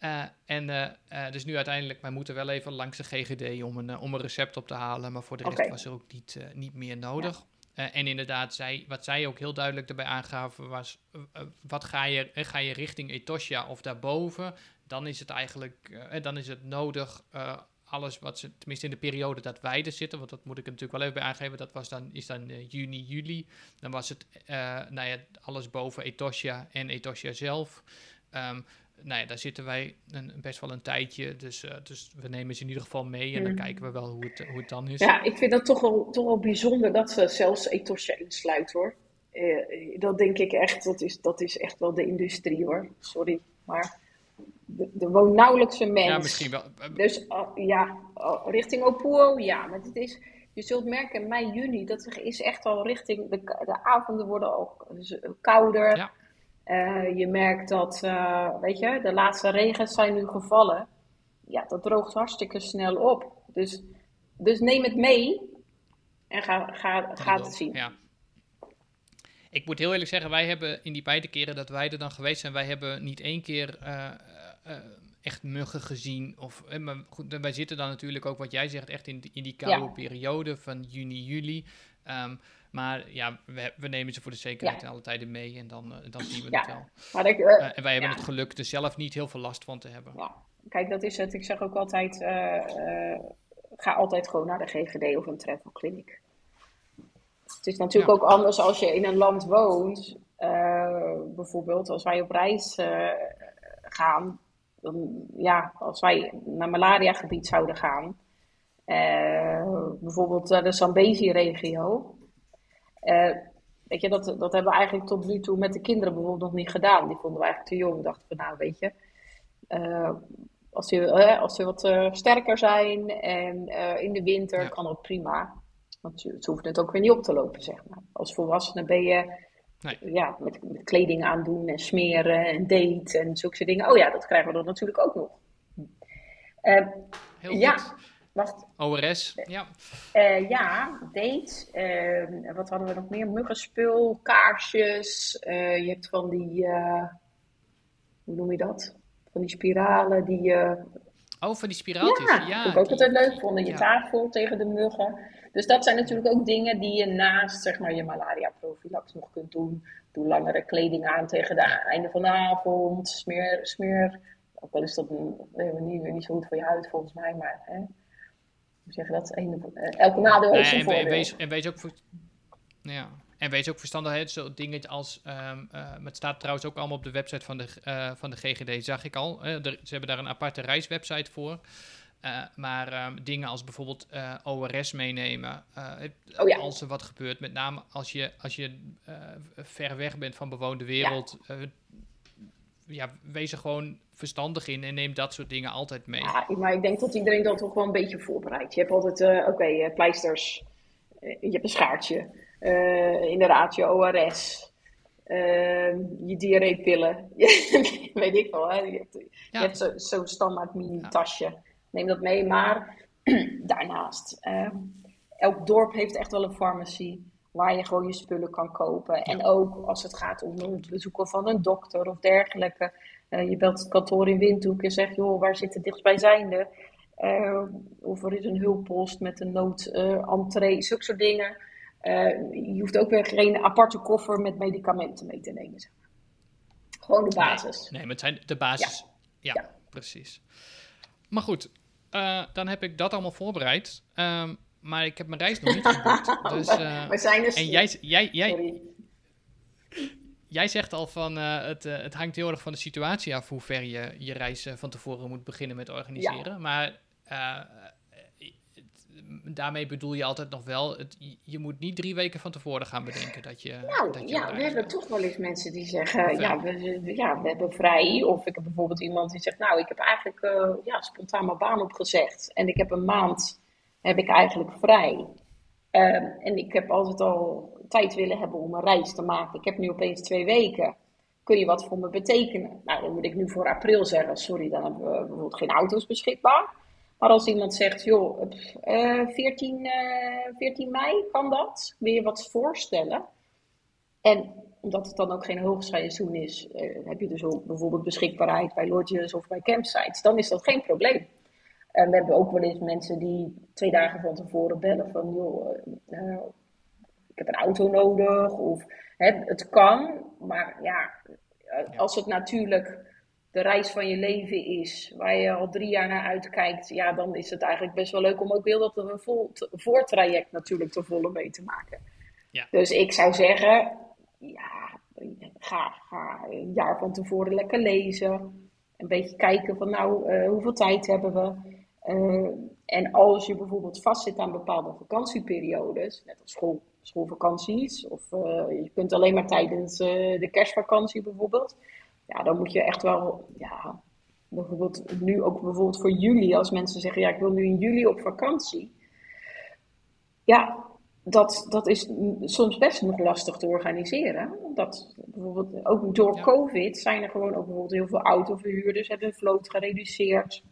Uh, en uh, dus nu uiteindelijk, wij moeten wel even langs de GGD om een, om een recept op te halen. Maar voor de rest was er ook niet, niet meer nodig. Ja. En inderdaad, zij, wat zij ook heel duidelijk erbij aangaven was... wat ga je, ga je richting Etosha of daarboven... dan is het eigenlijk dan is het nodig... alles wat ze, tenminste in de periode dat wij er zitten, want dat moet ik er natuurlijk wel even bij aangeven, dat was dan, is dan juni, juli. Dan was het nou ja, alles boven Etosha en Etosha zelf. Um, nou ja, daar zitten wij een, best wel een tijdje. Dus, uh, dus we nemen ze in ieder geval mee en dan mm. kijken we wel hoe het, hoe het dan is. Ja, ik vind dat toch wel, toch wel bijzonder dat ze zelfs Etosha insluit hoor. Uh, dat denk ik echt, dat is, dat is echt wel de industrie hoor. Sorry, maar er woont nauwelijks een mens. Ja, misschien wel. Dus uh, ja, richting Opuo, ja. Maar het is, je zult merken, mei, juni, dat is echt al richting, de, de avonden worden al kouder. Ja. Uh, je merkt dat, uh, weet je, de laatste regens zijn nu gevallen. Ja, dat droogt hartstikke snel op. Dus, dus neem het mee en ga, ga, ga het zien. Ja. Ik moet heel eerlijk zeggen, wij hebben in die beide keren dat wij er dan geweest zijn, wij hebben niet één keer uh, echt muggen gezien. Of, maar goed, wij zitten dan natuurlijk ook, wat jij zegt, echt in, in die koude ja. periode van juni, juli. Um, maar ja, we, we, nemen ze voor de zekerheid ja. alle tijden mee en dan, uh, dan zien we ja. het wel. Maar ik, uh, uh, en wij hebben het geluk er zelf niet heel veel last van te hebben. Ja. Kijk, dat is het. Ik zeg ook altijd, ga altijd gewoon naar de GGD of een travelkliniek. Het is natuurlijk ook anders als je in een land woont. bijvoorbeeld als wij op reis gaan. Dan, ja, als wij naar malaria gebied zouden gaan. bijvoorbeeld de Zambezi-regio uh, weet je, dat, dat hebben we eigenlijk tot nu toe met de kinderen bijvoorbeeld nog niet gedaan. Die vonden we eigenlijk te jong. We dachten van, nou weet je, uh, als ze, uh, als ze wat sterker zijn en in de winter kan dat prima. Want ze hoeft het ook weer niet op te lopen, zeg maar. Als volwassene ben je nee. ja, met, kleding aandoen en smeren en date en zulke dingen. Oh ja, dat krijgen we dan natuurlijk ook nog. Uh, Heel ja, goed. Wacht. ORS, ja. Uh, ja, date. Uh, wat hadden we nog meer? Muggenspul, kaarsjes. je hebt van die, hoe noem je dat? Van die spiralen die je Oh, van die spiraaltjes. Ja, ja ik ook altijd leuk vonden. Je tafel tegen de muggen. Dus dat zijn natuurlijk ook dingen die je naast zeg maar, je malaria-profilax nog kunt doen. Doe langere kleding aan tegen het einde van de avond. Smeer, smeer. Ook al is dat een, niet, niet zo goed voor je huid volgens mij, maar hè. Hoe zeg je dat? Eh, elke nadeel heeft zijn voordeel. En wees, en wees ook voor... Ja, en wees ook verstandig, hè, zo dingen als, um, het staat trouwens ook allemaal op de website van de, uh, van de GGD, zag ik al. ze hebben daar een aparte reiswebsite voor. Maar um, dingen als bijvoorbeeld ORS meenemen, oh ja. als er wat gebeurt, met name als je, als je ver weg bent van bewoonde wereld, ja. Ja. wees er gewoon verstandig in en neem dat soort dingen altijd mee. Ja, maar ik denk dat iedereen dat toch wel een beetje voorbereidt. Je hebt altijd, oké, pleisters, je hebt een schaartje. Inderdaad, je ORS, ehm, je diarreepillen. weet ik wel, hè? je hebt, zo'n zo standaard mini-tasje. Neem dat mee, maar daarnaast, uh, elk dorp heeft echt wel een farmacie waar je gewoon je spullen kan kopen. En ook als het gaat om het bezoeken van een dokter of dergelijke. Uh, je belt het kantoor in Windhoek en zegt, joh, waar zit het dichtstbijzijnde? Uh, of er is een hulppost met een noodentree, zulke soort dingen. Uh, je hoeft ook weer geen aparte koffer met medicamenten mee te nemen. Zeg. Gewoon de basis. Nee, nee, maar het zijn de basis. Ja, ja, precies. Maar goed, uh, dan heb ik dat allemaal voorbereid. Um, maar ik heb mijn reis nog niet geboekt. dus, uh, we zijn dus... En jij, jij, jij, jij zegt al van het, het hangt heel erg van de situatie af hoe ver je je reis van tevoren moet beginnen met organiseren. Maar daarmee bedoel je altijd nog wel, het, je moet niet drie weken van tevoren gaan bedenken dat je. Nou dat je ja, we hebben toch wel eens mensen die zeggen, ja we, ja, we hebben vrij. Of ik heb bijvoorbeeld iemand die zegt, nou, ik heb eigenlijk uh, ja, spontaan mijn baan opgezegd. En ik heb een maand, heb ik eigenlijk vrij. Uh, en ik heb altijd al tijd willen hebben om een reis te maken. Ik heb nu opeens twee weken. Kun je wat voor me betekenen? Nou, dan moet ik nu voor april zeggen, sorry, dan hebben we bijvoorbeeld geen auto's beschikbaar. Maar als iemand zegt, joh, uh, 14, uh, 14 mei kan dat, wil je wat voorstellen? En omdat het dan ook geen hoogseizoen is, uh, heb je dus ook bijvoorbeeld beschikbaarheid bij lodges of bij campsites, dan is dat geen probleem. En we hebben ook wel eens mensen die twee dagen van tevoren bellen van, joh, uh, ik heb een auto nodig. Of hè, het kan, maar ja, als het natuurlijk de reis van je leven is, waar je al drie jaar naar uitkijkt, ja, dan is het eigenlijk best wel leuk om ook heel dat een vol voortraject natuurlijk te volle mee te maken. Ja. Dus ik zou zeggen, ja, ga, ga een jaar van tevoren lekker lezen. Een beetje kijken van nou, uh, hoeveel tijd hebben we. Uh, en als je bijvoorbeeld vastzit aan bepaalde vakantieperiodes, net als school, schoolvakanties, of uh, je kunt alleen maar tijdens de kerstvakantie bijvoorbeeld ja, dan moet je echt wel, ja, bijvoorbeeld nu ook bijvoorbeeld voor juli, als mensen zeggen, ja, ik wil nu in juli op vakantie. Ja, dat, dat is soms best nog lastig te organiseren. Dat bijvoorbeeld ook door COVID zijn er gewoon ook bijvoorbeeld heel veel autoverhuurders hebben hun vloot gereduceerd.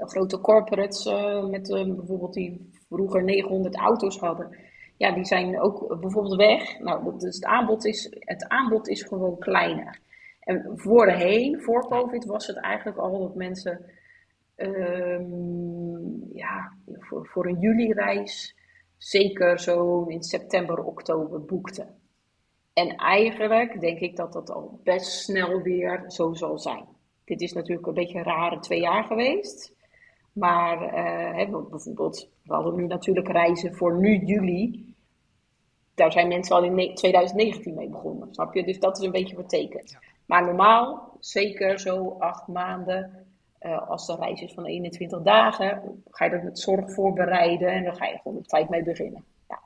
Grote corporates uh, met uh, bijvoorbeeld die vroeger 900 auto's hadden. Ja, die zijn ook bijvoorbeeld weg. Nou, dus het aanbod is, het aanbod is gewoon kleiner. En voorheen, voor COVID, was het eigenlijk al dat mensen um, ja, voor, voor een juli-reis zeker zo in september, oktober boekten. En eigenlijk denk ik dat dat al best snel weer zo zal zijn. Dit is natuurlijk een beetje een rare twee jaar geweest. Maar uh, bijvoorbeeld, we hadden nu natuurlijk reizen voor nu juli. Daar zijn mensen al in 2019 mee begonnen, snap je? Dus dat is een beetje betekend. Maar normaal, zeker zo acht maanden, uh, als de reis is van 21 dagen, ga je er met zorg voorbereiden en dan ga je gewoon op tijd mee beginnen. Ja.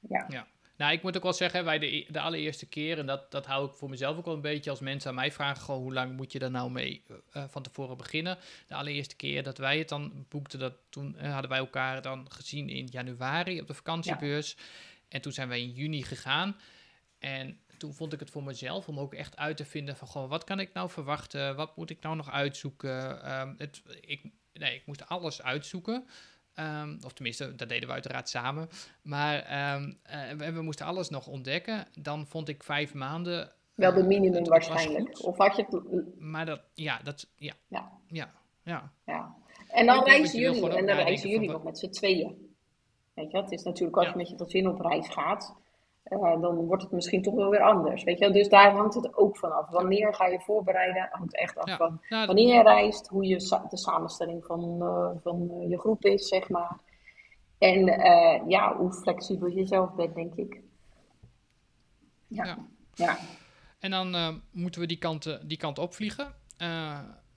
ja. ja. Nou, ik moet ook wel zeggen, bij de, de allereerste keer, en dat, dat hou ik voor mezelf ook wel een beetje als mensen aan mij vragen, gewoon hoe lang moet je daar nou mee uh, van tevoren beginnen. De allereerste keer dat wij het dan boekten, dat, toen uh, hadden wij elkaar dan gezien in januari op de vakantiebeurs. Ja. En toen zijn wij in juni gegaan. En toen vond ik het voor mezelf om ook echt uit te vinden van, gewoon, wat kan ik nou verwachten? Wat moet ik nou nog uitzoeken? Um, het, ik, nee, ik moest alles uitzoeken. Um, of tenminste, dat deden we uiteraard samen. Maar um, uh, we, moesten alles nog ontdekken. Dan vond ik vijf maanden. Wel de minimum uh, waarschijnlijk. Of had je het. Maar dat, ja, dat, ja. Ja. Ja. ja. ja. En dan reizen jullie, en dan reizen jullie nog met z'n tweeën. Weet je, het is natuurlijk als je met je gezin op reis gaat, uh, dan wordt het misschien toch wel weer anders. Weet je? Dus daar hangt het ook van af. Wanneer ga je voorbereiden? Hangt echt af ja. van nou, wanneer je reist, hoe je sa de samenstelling van, uh, van uh, je groep is, zeg maar. En ja, hoe flexibel je zelf bent, denk ik. Ja. ja. ja. En dan moeten we die kant, die kant opvliegen.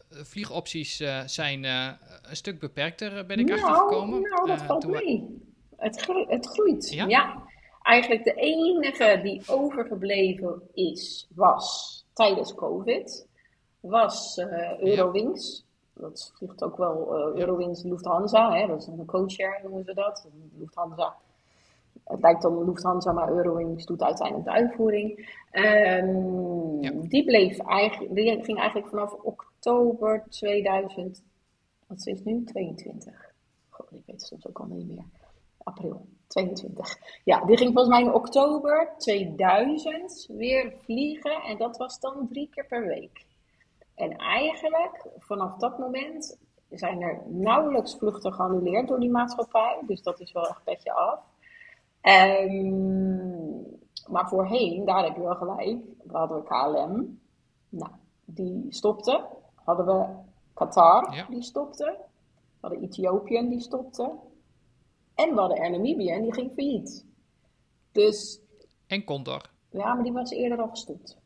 vliegopties zijn een stuk beperkter, ben ik nou, achtergekomen. Nou, dat valt mee. Het, het groeit. ja. Eigenlijk de enige die overgebleven is, was tijdens COVID, was uh, Eurowings. Dat vliegt ook wel uh, Eurowings Lufthansa, hè? dat is een co-share noemen ze dat. Lufthansa. Het lijkt dan Lufthansa, maar Eurowings doet uiteindelijk de uitvoering. Um, ja. Die bleef eigenlijk, die ging eigenlijk vanaf oktober 2000, wat is het nu? 22. God, ik weet het soms ook al niet meer. April. 22. Ja, die ging volgens mij in oktober 2000 weer vliegen. En dat was dan drie keer per week. En eigenlijk, vanaf dat moment zijn er nauwelijks vluchten geannuleerd door die maatschappij. Dus dat is wel echt petje af. Um, maar voorheen, daar heb je wel gelijk, we hadden we KLM. Nou, die stopte. Hadden we Qatar, ja. die stopte. We hadden Ethiopië, die stopte. En we hadden Air Namibia en die ging failliet. Dus... En Condor. Ja, maar die was eerder al gestopt.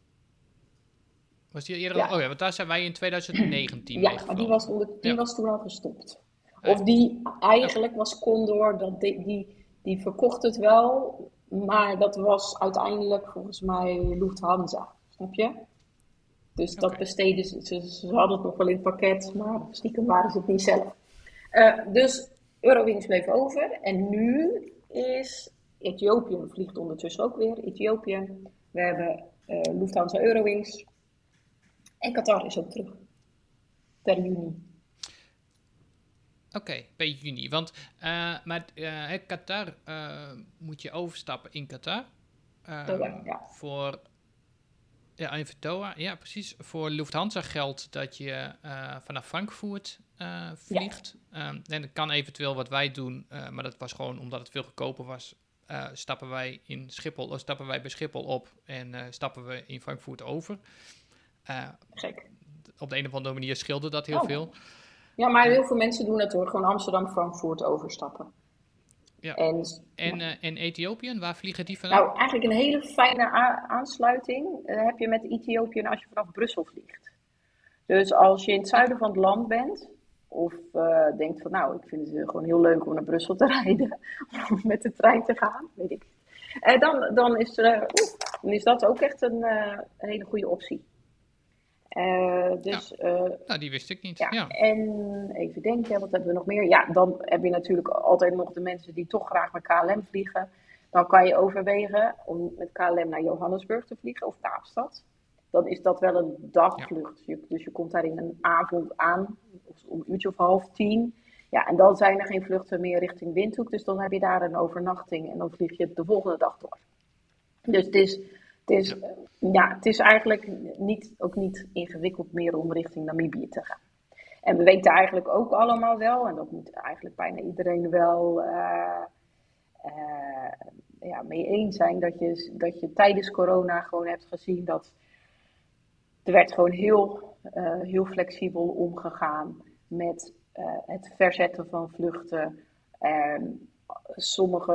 Was die eerder ja. al... Oh ja, want daar zijn wij in 2019 Ja, maar die, was, onder, die ja. was toen al gestopt. Of die, eigenlijk was Condor, dat die, die, die verkocht het wel, maar dat was uiteindelijk volgens mij Lufthansa. Snap je? Dus dat besteden ze, ze, ze, hadden het nog wel in het pakket, maar stiekem waren ze het niet zelf. Uh, dus Eurowings bleef over. En nu is Ethiopië vliegt ondertussen ook weer. Ethiopië. We hebben uh, Lufthansa Eurowings. En Qatar is ook terug. Per juni. Oké, okay, per juni. Want uh, maar uh, Qatar moet je overstappen in Qatar. ja. Voor ja, in Doha, ja precies. Voor Lufthansa geldt dat je uh, vanaf Frankfurt uh, vliegt. Ja. Um, en dat kan eventueel wat wij doen, uh, maar dat was gewoon omdat het veel goedkoper was. stappen wij in Schiphol, of stappen wij bij Schiphol op en stappen we in Frankfurt over. Gek. Op de een of andere manier scheelde dat heel oh. veel. Ja, maar heel veel mensen doen het hoor. Gewoon Amsterdam-Frankfurt overstappen. Ja. En, en, en Ethiopië, waar vliegen die vandaan? Nou, eigenlijk een hele fijne aansluiting heb je met Ethiopië als je vanaf Brussel vliegt. Dus als je in het zuiden van het land bent, of uh, denkt van nou, ik vind het gewoon heel leuk om naar Brussel te rijden, of met de trein te gaan, weet ik. dan, dan, is, dan is dat ook echt een, een hele goede optie. Uh, dus, ja. nou, die wist ik niet. Ja. ja. En even denken, wat hebben we nog meer? Ja, dan heb je natuurlijk altijd nog de mensen die toch graag met KLM vliegen. Dan kan je overwegen om met KLM naar Johannesburg te vliegen of Kaapstad. Dan is dat wel een dagvlucht. Ja. Dus je komt daar in een avond aan, om een uurtje of half tien. Ja, en dan zijn er geen vluchten meer richting Windhoek. Dus dan heb je daar een overnachting en dan vlieg je de volgende dag door. Dus het is het is, ja, het is eigenlijk niet, ook niet ingewikkeld meer om richting Namibië te gaan. En we weten eigenlijk ook allemaal wel, en dat moet eigenlijk bijna iedereen wel uh, uh, ja, mee eens zijn, dat je, dat je tijdens corona gewoon hebt gezien dat er werd gewoon heel, uh, heel flexibel omgegaan met het verzetten van vluchten sommige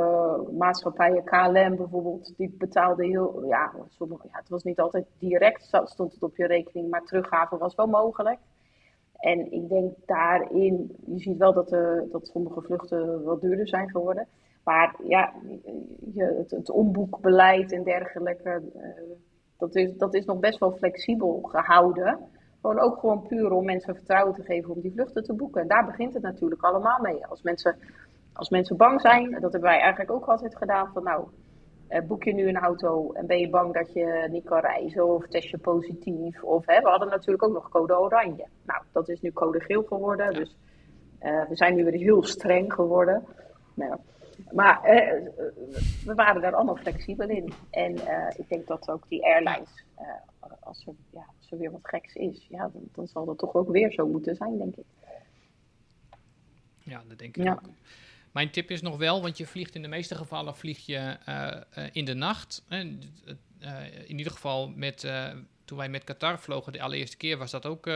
maatschappijen, KLM bijvoorbeeld, die betaalden heel, ja, sommige, ja, het was niet altijd direct, stond het op je rekening, maar teruggave was wel mogelijk. En ik denk daarin, je ziet wel dat, de, dat sommige vluchten wat duurder zijn geworden. Maar ja, je, het, omboekbeleid en dergelijke, dat, is, dat is nog best wel flexibel gehouden. Gewoon ook gewoon puur om mensen vertrouwen te geven om die vluchten te boeken. En daar begint het natuurlijk allemaal mee. Als mensen, als mensen bang zijn, dat hebben wij eigenlijk ook altijd gedaan, van nou, eh, boek je nu een auto en ben je bang dat je niet kan reizen of test je positief? Of hè, we hadden natuurlijk ook nog code oranje. Nou, dat is nu code geel geworden. Dus uh, we zijn nu weer heel streng geworden. Nou, maar uh, we waren daar allemaal flexibel in. En ik denk dat ook die airlines, als, er, ja, als er weer wat geks is, ja, dan, dan, zal dat toch ook weer zo moeten zijn, denk ik. Ja, dat denk ik ja. ook. Mijn tip is nog wel, want je vliegt in de meeste gevallen vlieg je in de nacht. Uh, in ieder geval met, toen wij met Qatar vlogen, de allereerste keer was dat ook,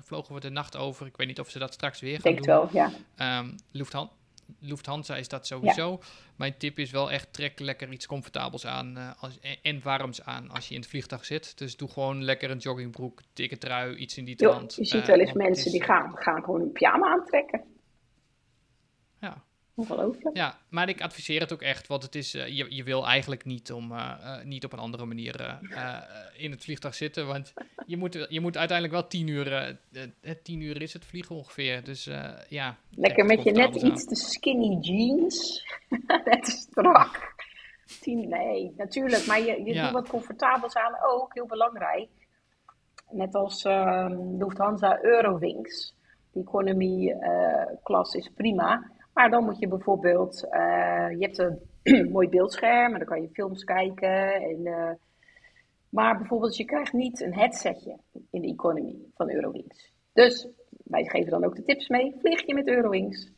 vlogen we de nacht over. Ik weet niet of ze dat straks weer gaan Denk doen. wel, ja. Um, Lufthansa, Lufthansa is dat sowieso. Ja. Mijn tip is wel echt trek lekker iets comfortabels aan als, en, warms aan als je in het vliegtuig zit. Dus doe gewoon lekker een joggingbroek, dikke trui, iets in die trant. Je ziet wel eens mensen is, die gaan, gaan gewoon een pyjama aantrekken. Ja, Ongelooflijk. Ja, maar ik adviseer het ook echt, want het is, uh, je, je wil eigenlijk niet, om, uh, uh, niet op een andere manier in het vliegtuig zitten, want je moet, je moet uiteindelijk wel tien uur, tien uur is het vliegen ongeveer, dus ja. Lekker met je net iets te skinny jeans, net strak. Tien, nee, natuurlijk, maar je, je ja. doet wat comfortabels aan, ook heel belangrijk. Net als Lufthansa Eurowings, die economy klas is prima. Maar dan moet je bijvoorbeeld, uh, je hebt een mooi beeldscherm en dan kan je films kijken. En, uh, maar bijvoorbeeld, je krijgt niet een headsetje in de economy van Eurowings. Dus wij geven dan ook de tips mee. Vlieg je met Eurowings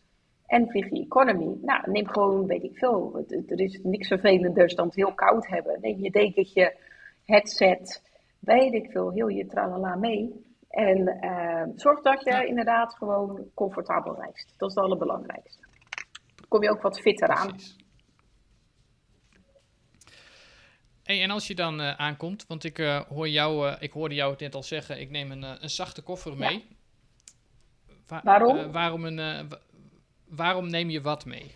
en vlieg je economy. Nou, neem gewoon, weet ik veel, er is niks vervelenders dan het heel koud hebben. Neem je dekentje, headset, weet ik veel, heel je tralala mee. En uh, zorg dat je ja. inderdaad gewoon comfortabel reist. Dat is het allerbelangrijkste. Dan kom je ook wat fitter Precies. aan. Hey, en als je dan uh, aankomt, want ik, uh, hoor jou, ik hoorde jou net al zeggen, ik neem een, een zachte koffer mee. Ja. Wa waarom? waarom, een, waarom neem je wat mee?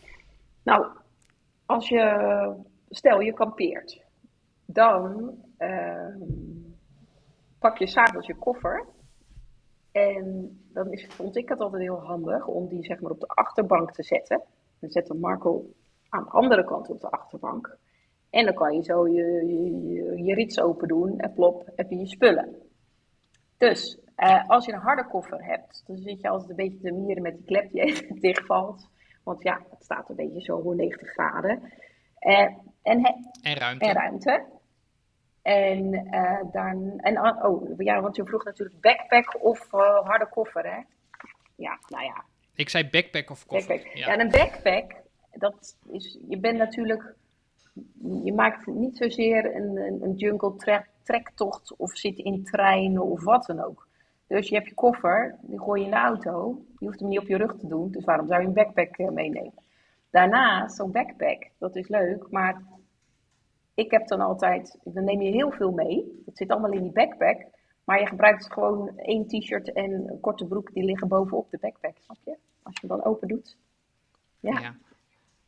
Nou, als je, stel je kampeert, dan ehm, pak je s'avonds je koffer en dan is, vond ik het altijd heel handig om die zeg maar op de achterbank te zetten. Dan zet Marco aan de andere kant op de achterbank. En dan kan je zo je, je, je rits open doen en plop, heb je je spullen. Dus uh, als je een harde koffer hebt, dan zit je altijd een beetje te mieren met die klep die even dichtvalt. Want ja, het staat een beetje zo 90 graden. Uh, en, en ruimte. En ruimte. En uh, dan, en oh ja, want je vroeg natuurlijk backpack of uh, harde koffer, hè? Ja, nou ja. Ik zei backpack of koffer. Backpack. Ja. ja, en een backpack, dat is, je bent natuurlijk, je maakt niet zozeer een, een, een jungle trek, trektocht of zit in treinen of wat dan ook. Dus je hebt je koffer, die gooi je in de auto, je hoeft hem niet op je rug te doen, dus waarom zou je een backpack uh, meenemen? Daarnaast, zo'n backpack, dat is leuk, maar ik heb dan altijd, dan neem je heel veel mee. Dat zit allemaal in die backpack. Maar je gebruikt gewoon één t-shirt en een korte broek die liggen bovenop de backpack. Snap je? Als je hem dan open doet. Ja. ja.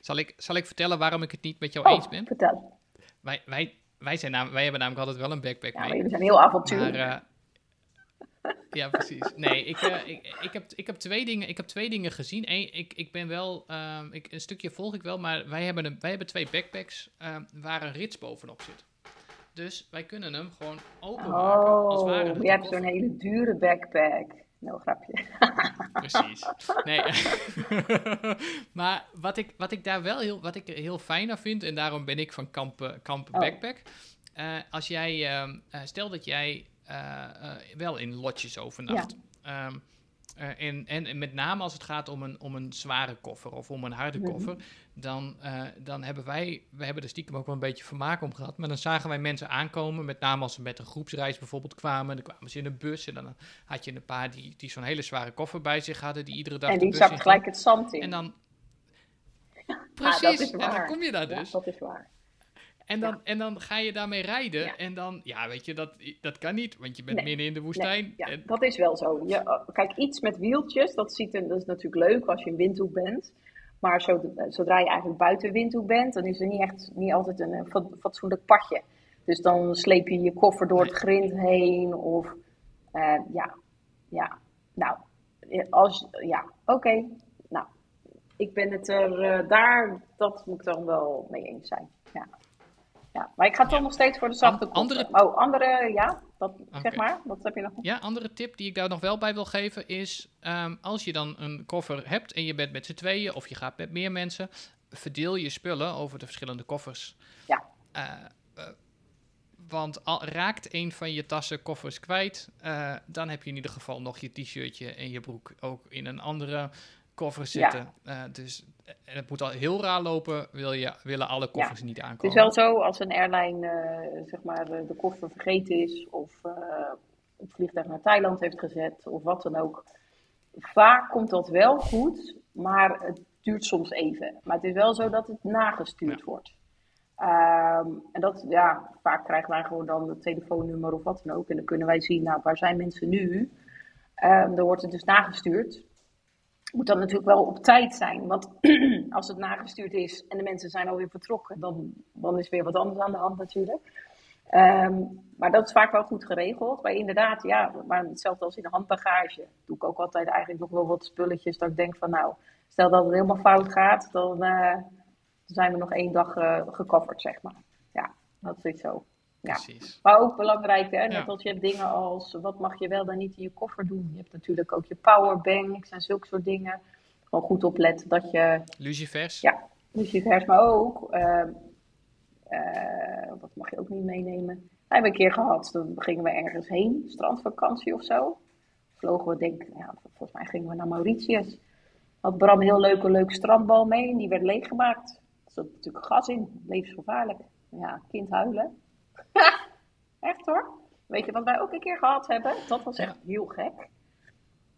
Zal, ik, zal ik vertellen waarom ik het niet met jou oh, eens ben? vertel. Wij, wij, wij, zijn wij hebben namelijk altijd wel een backpack ja, mee. We zijn heel avontuurlijk. Maar, uh, ja, precies. Nee, ik, uh, ik, ik, heb, ik, heb twee dingen, ik heb twee dingen gezien. Eén, ik, ik ben wel, uh, ik, een stukje volg ik wel, maar wij hebben, een, wij hebben twee backpacks uh, waar een rits bovenop zit. Dus wij kunnen hem gewoon openmaken. Oh, als ware je hebt zo'n hele dure backpack. Nou, grapje. Precies. Nee. maar wat ik, wat ik daar wel heel, wat ik heel fijn aan vind, en daarom ben ik van kamp, kamp oh. backpack. als jij, stel dat jij wel in lotjes overnacht. Ja. Um, uh, en, en, met name als het gaat om een, om een zware koffer of om een harde Mhm. koffer, dan, dan hebben wij, we hebben er stiekem ook wel een beetje vermaak om gehad, maar dan zagen wij mensen aankomen, met name als ze met een groepsreis bijvoorbeeld kwamen, dan kwamen ze in een bus en dan had je een paar die, die zo'n hele zware koffer bij zich hadden, die iedere dag En die in gelijk het zand in. En dan, ja, precies, dat is en waar. dan kom je daar Ja, dus. dat is waar. En dan, Ja. en dan ga je daarmee rijden. Ja. En dan, ja, weet je, dat, dat kan niet, want je bent Nee. midden in de woestijn. Nee, ja, en, dat is wel zo. Je, uh, kijk, iets met wieltjes, dat, ziet er, dat is natuurlijk leuk als je in Windhoek bent. Maar zodra je eigenlijk buiten windhoek bent, dan is er niet echt niet altijd een, fatsoenlijk padje. Dus dan sleep je je koffer door het grind heen. Of uh, ja, ja, nou, als, ja, oké. Nou, ik ben het er uh, daar, dat moet ik dan wel mee eens zijn. Ja. Ja, maar ik ga toch nog steeds voor de zachte. Andere... Oh, andere, ja, dat, zeg maar. Wat heb je nog? Ja, andere tip die ik daar nog wel bij wil geven is... Um, als je dan een koffer hebt en je bent met z'n tweeën... of je gaat met meer mensen... verdeel je spullen over de verschillende koffers. Ja. Uh, want al, raakt een van je tassen koffers kwijt, uh, dan heb je in ieder geval nog je t-shirtje en je broek ook in een andere koffer zitten. Ja. Dus en het moet al heel raar lopen, wil je, willen alle koffers niet aankomen. Het is wel zo, als een airline uh, zeg maar, de koffer vergeten is of het vliegtuig naar Thailand heeft gezet of wat dan ook. Vaak komt dat wel goed, maar het duurt soms even. Maar het is wel zo dat het nagestuurd ja. wordt. Um, en dat, ja, vaak krijgen wij gewoon dan het telefoonnummer of wat dan ook. En dan kunnen wij zien, nou, waar zijn mensen nu? Um, dan wordt het dus nagestuurd. Moet dan natuurlijk wel op tijd zijn. Want als het nagestuurd is en de mensen zijn alweer vertrokken, dan, dan is weer wat anders aan de hand natuurlijk. Um, maar dat is vaak wel goed geregeld. Maar inderdaad, ja, maar hetzelfde als in de handbagage. Doe ik ook altijd eigenlijk nog wel wat spulletjes dat ik denk van nou, stel dat het helemaal fout gaat, dan... Uh, zijn we nog één dag uh, gecoverd, zeg maar. Ja, dat is zo. Ja. Precies. Maar ook belangrijk, hè, net als je hebt dingen als wat mag je wel dan niet in je koffer doen. Je hebt natuurlijk ook je powerbanks en zulke soort dingen. Gewoon goed opletten dat je... Lucifers? Ja, lucifers, maar ook... Uh, uh, wat mag je ook niet meenemen? Dat hebben we een keer gehad, toen gingen we ergens heen, strandvakantie of zo. Vlogen we, denk ja, volgens mij gingen we naar Mauritius. Had Bram heel leuk een leuk strandbal mee en die werd leeggemaakt zat natuurlijk gas in. Levensgevaarlijk. Ja, kind huilen. echt hoor. Weet je wat wij ook een keer gehad hebben? Dat was echt heel gek.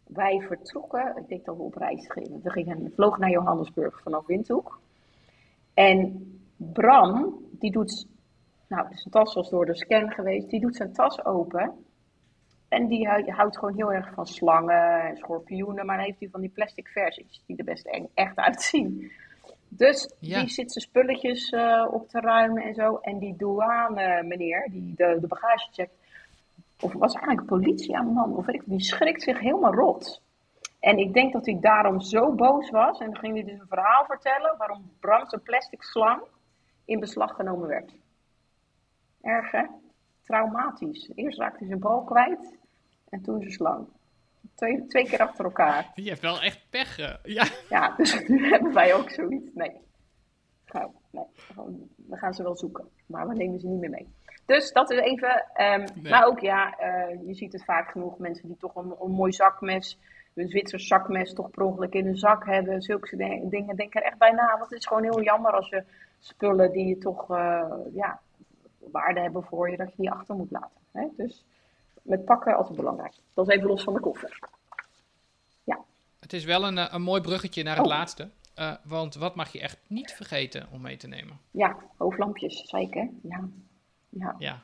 Wij vertrokken, ik denk dat we op reis gingen. We gingen, vlogen naar Johannesburg vanaf Windhoek. En Bram, die doet, nou, zijn tas was door de scan geweest, die doet zijn tas open. En die houdt gewoon heel erg van slangen en schorpioenen, maar dan heeft hij van die plastic versies die er best echt uitzien. Dus die zit zijn spulletjes uh, op te ruimen en zo. En die douane meneer, die de, de bagage checkt, of was eigenlijk politie aan man, of ik, die schrikt zich helemaal rot. En ik denk dat hij daarom zo boos was. En dan ging hij dus een verhaal vertellen waarom Bram zijn plastic slang in beslag genomen werd. Erg hè? Traumatisch. Eerst raakte hij zijn bal kwijt en toen zijn slang. Twee, twee keer achter elkaar. Je hebt wel echt pech. Ja, ja dus nu hebben wij ook zoiets. Nee. Nou, nee. We gaan ze wel zoeken. Maar we nemen ze niet meer mee. Dus dat is even. Um, Maar ook ja, uh, je ziet het vaak genoeg. Mensen die toch een, een mooi zakmes, een Zwitser zakmes, toch per ongeluk in hun zak hebben. Zulke dingen. Denk er echt bij na. Want het is gewoon heel jammer als je spullen die je toch uh, ja, waarde hebben voor je, dat je die achter moet laten. Hè? Dus met pakken altijd belangrijk. Dat is even los van de koffer. Ja. Het is wel een, eh, een mooi bruggetje naar het oh. laatste. Uh, want wat mag je echt niet vergeten om mee te nemen? Ja, hoofdlampjes, zeker. Ja. Ja. ja.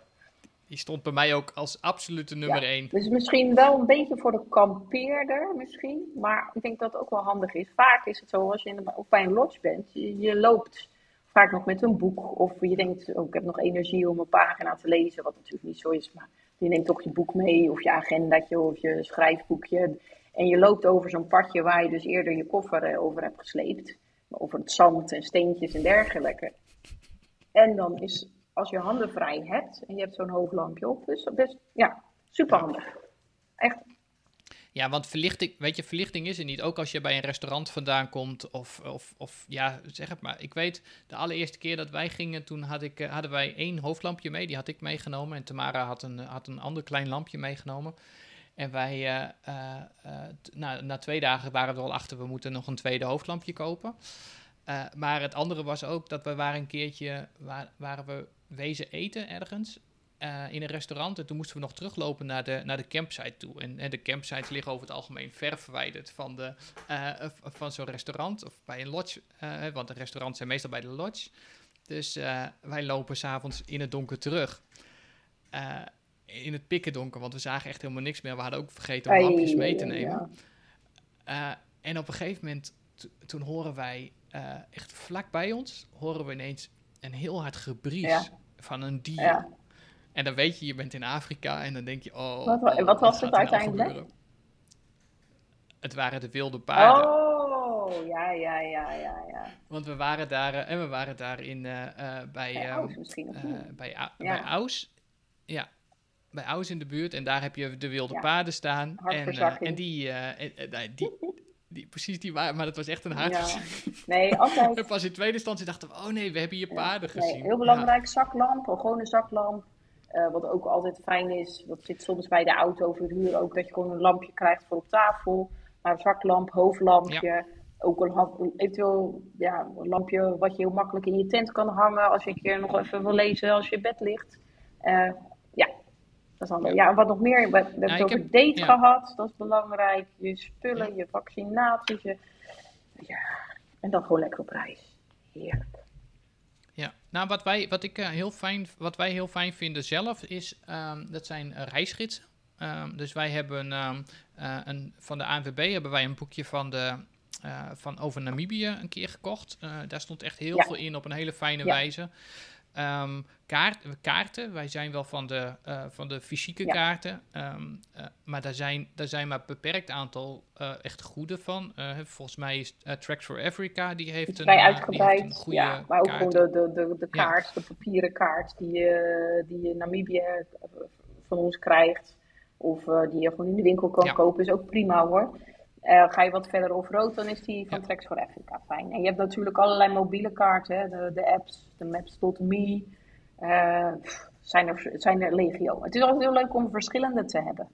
Die stond bij mij ook als absolute nummer ja. één. Dus misschien wel een beetje voor de kampeerder, misschien. Maar ik denk dat het ook wel handig is. Vaak is het zo, als je in de, of bij een lodge bent, je, je, loopt vaak nog met een boek. Of je denkt, oh, ik heb nog energie om een pagina te lezen. Wat natuurlijk niet zo is, maar je neemt toch je boek mee of je agendaatje of je schrijfboekje. En je loopt over zo'n padje waar je dus eerder je koffer eh, over hebt gesleept. Over het zand en steentjes en dergelijke. En dan is, als je handen vrij hebt en je hebt zo'n hoofdlampje op, dus best, ja, super handig. Echt ja, want verlichting, weet je, verlichting is er niet. Ook als je bij een restaurant vandaan komt of, of, of ja, zeg het maar. Ik weet, de allereerste keer dat wij gingen, toen had ik, eh, hadden wij één hoofdlampje mee. Die had ik meegenomen en Tamara had een, had een ander klein lampje meegenomen. En wij, uh, na, na twee dagen waren we al achter, we moeten nog een tweede hoofdlampje kopen. maar het andere was ook dat we waren een keertje, waar, waren we wezen eten ergens. Uh, in een restaurant. En toen moesten we nog teruglopen naar de, naar de campsite toe. En, en de campsites liggen over het algemeen ver verwijderd van, de, uh, van zo'n restaurant. Of bij een lodge. Uh, want de restaurants zijn meestal bij de lodge. Dus wij lopen s'avonds in het donker terug. in het pikken donker, want we zagen echt helemaal niks meer. We hadden ook vergeten om lampjes mee te nemen. en op een gegeven moment toen horen wij echt vlak bij ons, horen we ineens een heel hard gebries Ja. van een dier. Ja. En dan weet je, je bent in Afrika en dan denk je, oh. Wat wa- wat was het nou uiteindelijk? Het waren de wilde paarden. Oh, ja, ja, ja, ja, ja. Want we waren daar, eh, en we waren daar in, eh, eh, bij, Bij ehm, Aus misschien, of bij, Ja. bij Aus. Ja, bij Aus in de buurt. En daar heb je de wilde Ja. paarden staan. En, en die, en- die, die, precies die waren, maar dat was echt een Ja. hart. Nee, altijd. En pas in tweede instantie dachten we, oh nee, we hebben hier paarden gezien. Nee, heel belangrijk, zaklamp, een gewone zaklamp. Eh, wat ook altijd fijn is, dat zit soms bij de auto verhuur ook, dat je gewoon een lampje krijgt voor op tafel. Maar een zaklamp, hoofdlampje, ook een, eventueel ja, een lampje wat je heel makkelijk in je tent kan hangen als je een keer nog even wil lezen als je in bed ligt. Eh, ja, dat is dan, ja. en wat nog meer, we, hebben het ik over date ja. gehad, dat is belangrijk. Je spullen, je vaccinaties, je, ja, en dan gewoon lekker op reis. Heerlijk. Nou wat wij, wat ik, eh, heel fijn, wat wij heel fijn vinden zelf is, ehm, dat zijn eh, reisgidsen. Ehm, dus wij hebben ehm, eh, een, van de ANWB hebben wij een boekje van, de, van over Namibië een keer gekocht. Daar stond echt heel Ja. veel in op een hele fijne Ja. wijze. Ehm, kaart, kaarten, wij zijn wel van de, eh, van de fysieke Ja. kaarten, ehm, eh, maar daar zijn, daar zijn maar een beperkt aantal eh, echt goede van. Volgens mij is Tracks for Africa, die heeft een, die heeft een goede ja, maar ook gewoon de, de, de, de Ja. kaart, de papieren kaart die je, die je in Namibië van ons krijgt. Of die je gewoon in de winkel kan kopen, is ook prima hoor. Eh, ga je wat verder off-road, dan is die van. Tracks for Africa fijn. En je hebt natuurlijk allerlei mobiele kaarten, hè, de, de apps, de Maps.me. eh pff, zijn, er, zijn er legio. Het is altijd heel leuk om verschillende te hebben.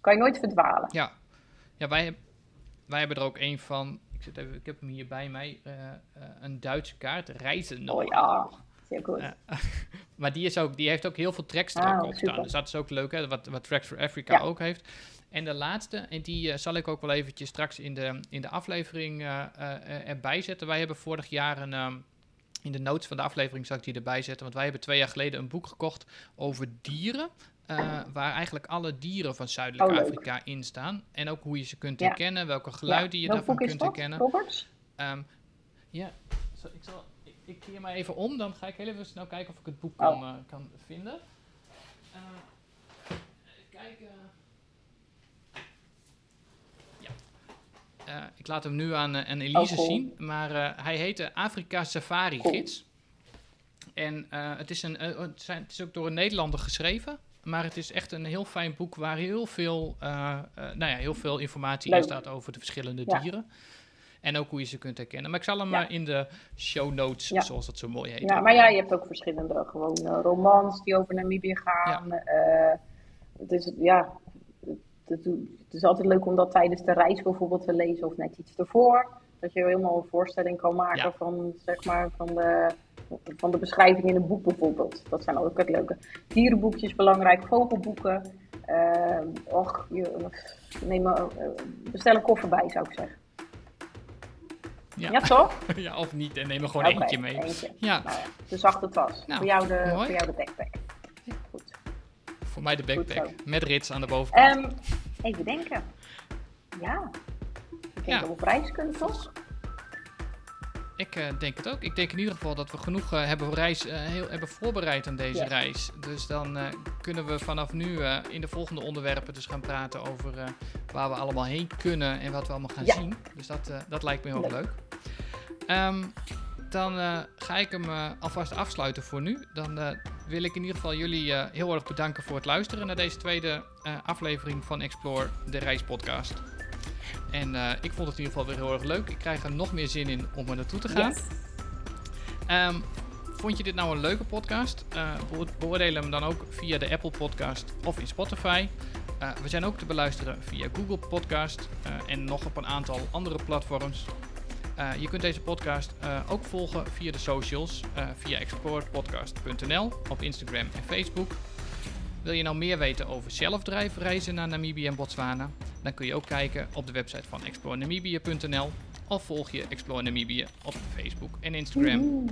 Kan je nooit verdwalen. Ja, ja wij, wij hebben er ook een van. Ik, zit even, ik heb hem hier bij mij. eh, eh, een Duitse kaart, Reizen. Oh ja, zeer goed. Eh, maar die, is ook, die heeft ook heel veel tracks er Ah, ook op staan. Dus dat is ook leuk, hè, wat, wat Tracks for Africa Ja. ook heeft. En de laatste, en die eh, zal ik ook wel eventjes straks in de, in de aflevering eh, erbij zetten. Wij hebben vorig jaar een... ehm, in de notes van de aflevering zal ik die erbij zetten. Want wij hebben twee jaar geleden een boek gekocht over dieren. waar eigenlijk alle dieren van Zuidelijk Oh. Afrika in staan. En ook hoe je ze kunt Ja. herkennen, welke geluiden je daarvan kunt dat, herkennen. Roberts? Ehm, ja, zo, ik, zal, ik, ik keer maar even om, dan ga ik heel even snel kijken of ik het boek Oh. kan, kan vinden. Even kijken. Ja. Eh, ik laat hem nu aan, eh, aan Elise Oh, cool. zien, maar eh, hij heet de Afrika Safari Cool. Gids. En het, is een, het, zijn, het is ook door een Nederlander geschreven. Maar het is echt een heel fijn boek waar heel veel, nou ja, heel veel informatie in staat over de verschillende Ja. dieren. En ook hoe je ze kunt herkennen. Maar ik zal hem Ja. eh, in de show notes, Ja. zoals dat zo mooi heet. Ja, maar ja, je hebt ook verschillende gewoon romans die over Namibië gaan. Het, is, ja, het, is altijd leuk om dat tijdens de reis bijvoorbeeld te lezen of net iets ervoor. Dat je helemaal een voorstelling kan maken Ja. van, zeg maar, van, de, van de beschrijving in een boek bijvoorbeeld. Dat zijn ook het leuke. Dierenboekjes belangrijk, vogelboeken. Eh, och, je, neem, een- eh, bestel een koffer bij zou ik zeggen. Ja. Ja, toch? Ja, of niet. En neem er gewoon eentje mee. eentje. Ja, Nou ja, de zachte tas. Nou, voor, jou de, mooi. voor jou de backpack. Goed. Voor mij de backpack. Met rits aan de bovenkant. Ehm, even denken. Ja. Ik denk Ja. dat we op reis kunnen, toch? Ik eh, denk het ook. Ik denk in ieder geval dat we genoeg eh, hebben, reis, eh, heel, hebben voorbereid aan deze reis. Dus dan kunnen we vanaf nu in de volgende onderwerpen dus gaan praten over waar we allemaal heen kunnen en wat we allemaal gaan Ja. zien. Dus dat, dat lijkt me heel Leuk. leuk. Ehm, dan ga ik hem alvast afsluiten voor nu. Dan wil ik in ieder geval jullie eh, heel erg bedanken voor het luisteren naar deze tweede eh, aflevering van Explore, de reispodcast. En eh, ik vond het in ieder geval weer heel erg leuk. Ik krijg er nog meer zin in om er naartoe te gaan. Yes. Ehm, vond je dit nou een leuke podcast? Eh, beo- beoordeel hem dan ook via de Apple Podcast of in Spotify. We zijn ook te beluisteren via Google Podcast en nog op een aantal andere platforms. Eh, je kunt deze podcast eh, ook volgen via de socials, eh, via explorepodcast.nl op Instagram en Facebook. Wil je nou meer weten over zelfdrijfreizen naar Namibië en Botswana? Dan kun je ook kijken op de website van explorenamibië.nl of volg je Explore Namibië op Facebook en Instagram.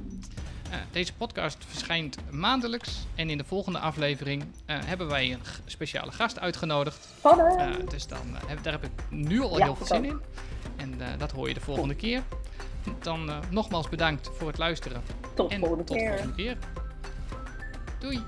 Deze podcast verschijnt maandelijks. En in de volgende aflevering hebben wij een speciale gast uitgenodigd. Spannend! dus dan, daar heb ik nu al heel veel zin in. En dat hoor je de volgende keer. Dan nogmaals bedankt voor het luisteren. Tot, en volgende, tot keer. volgende keer. Doei!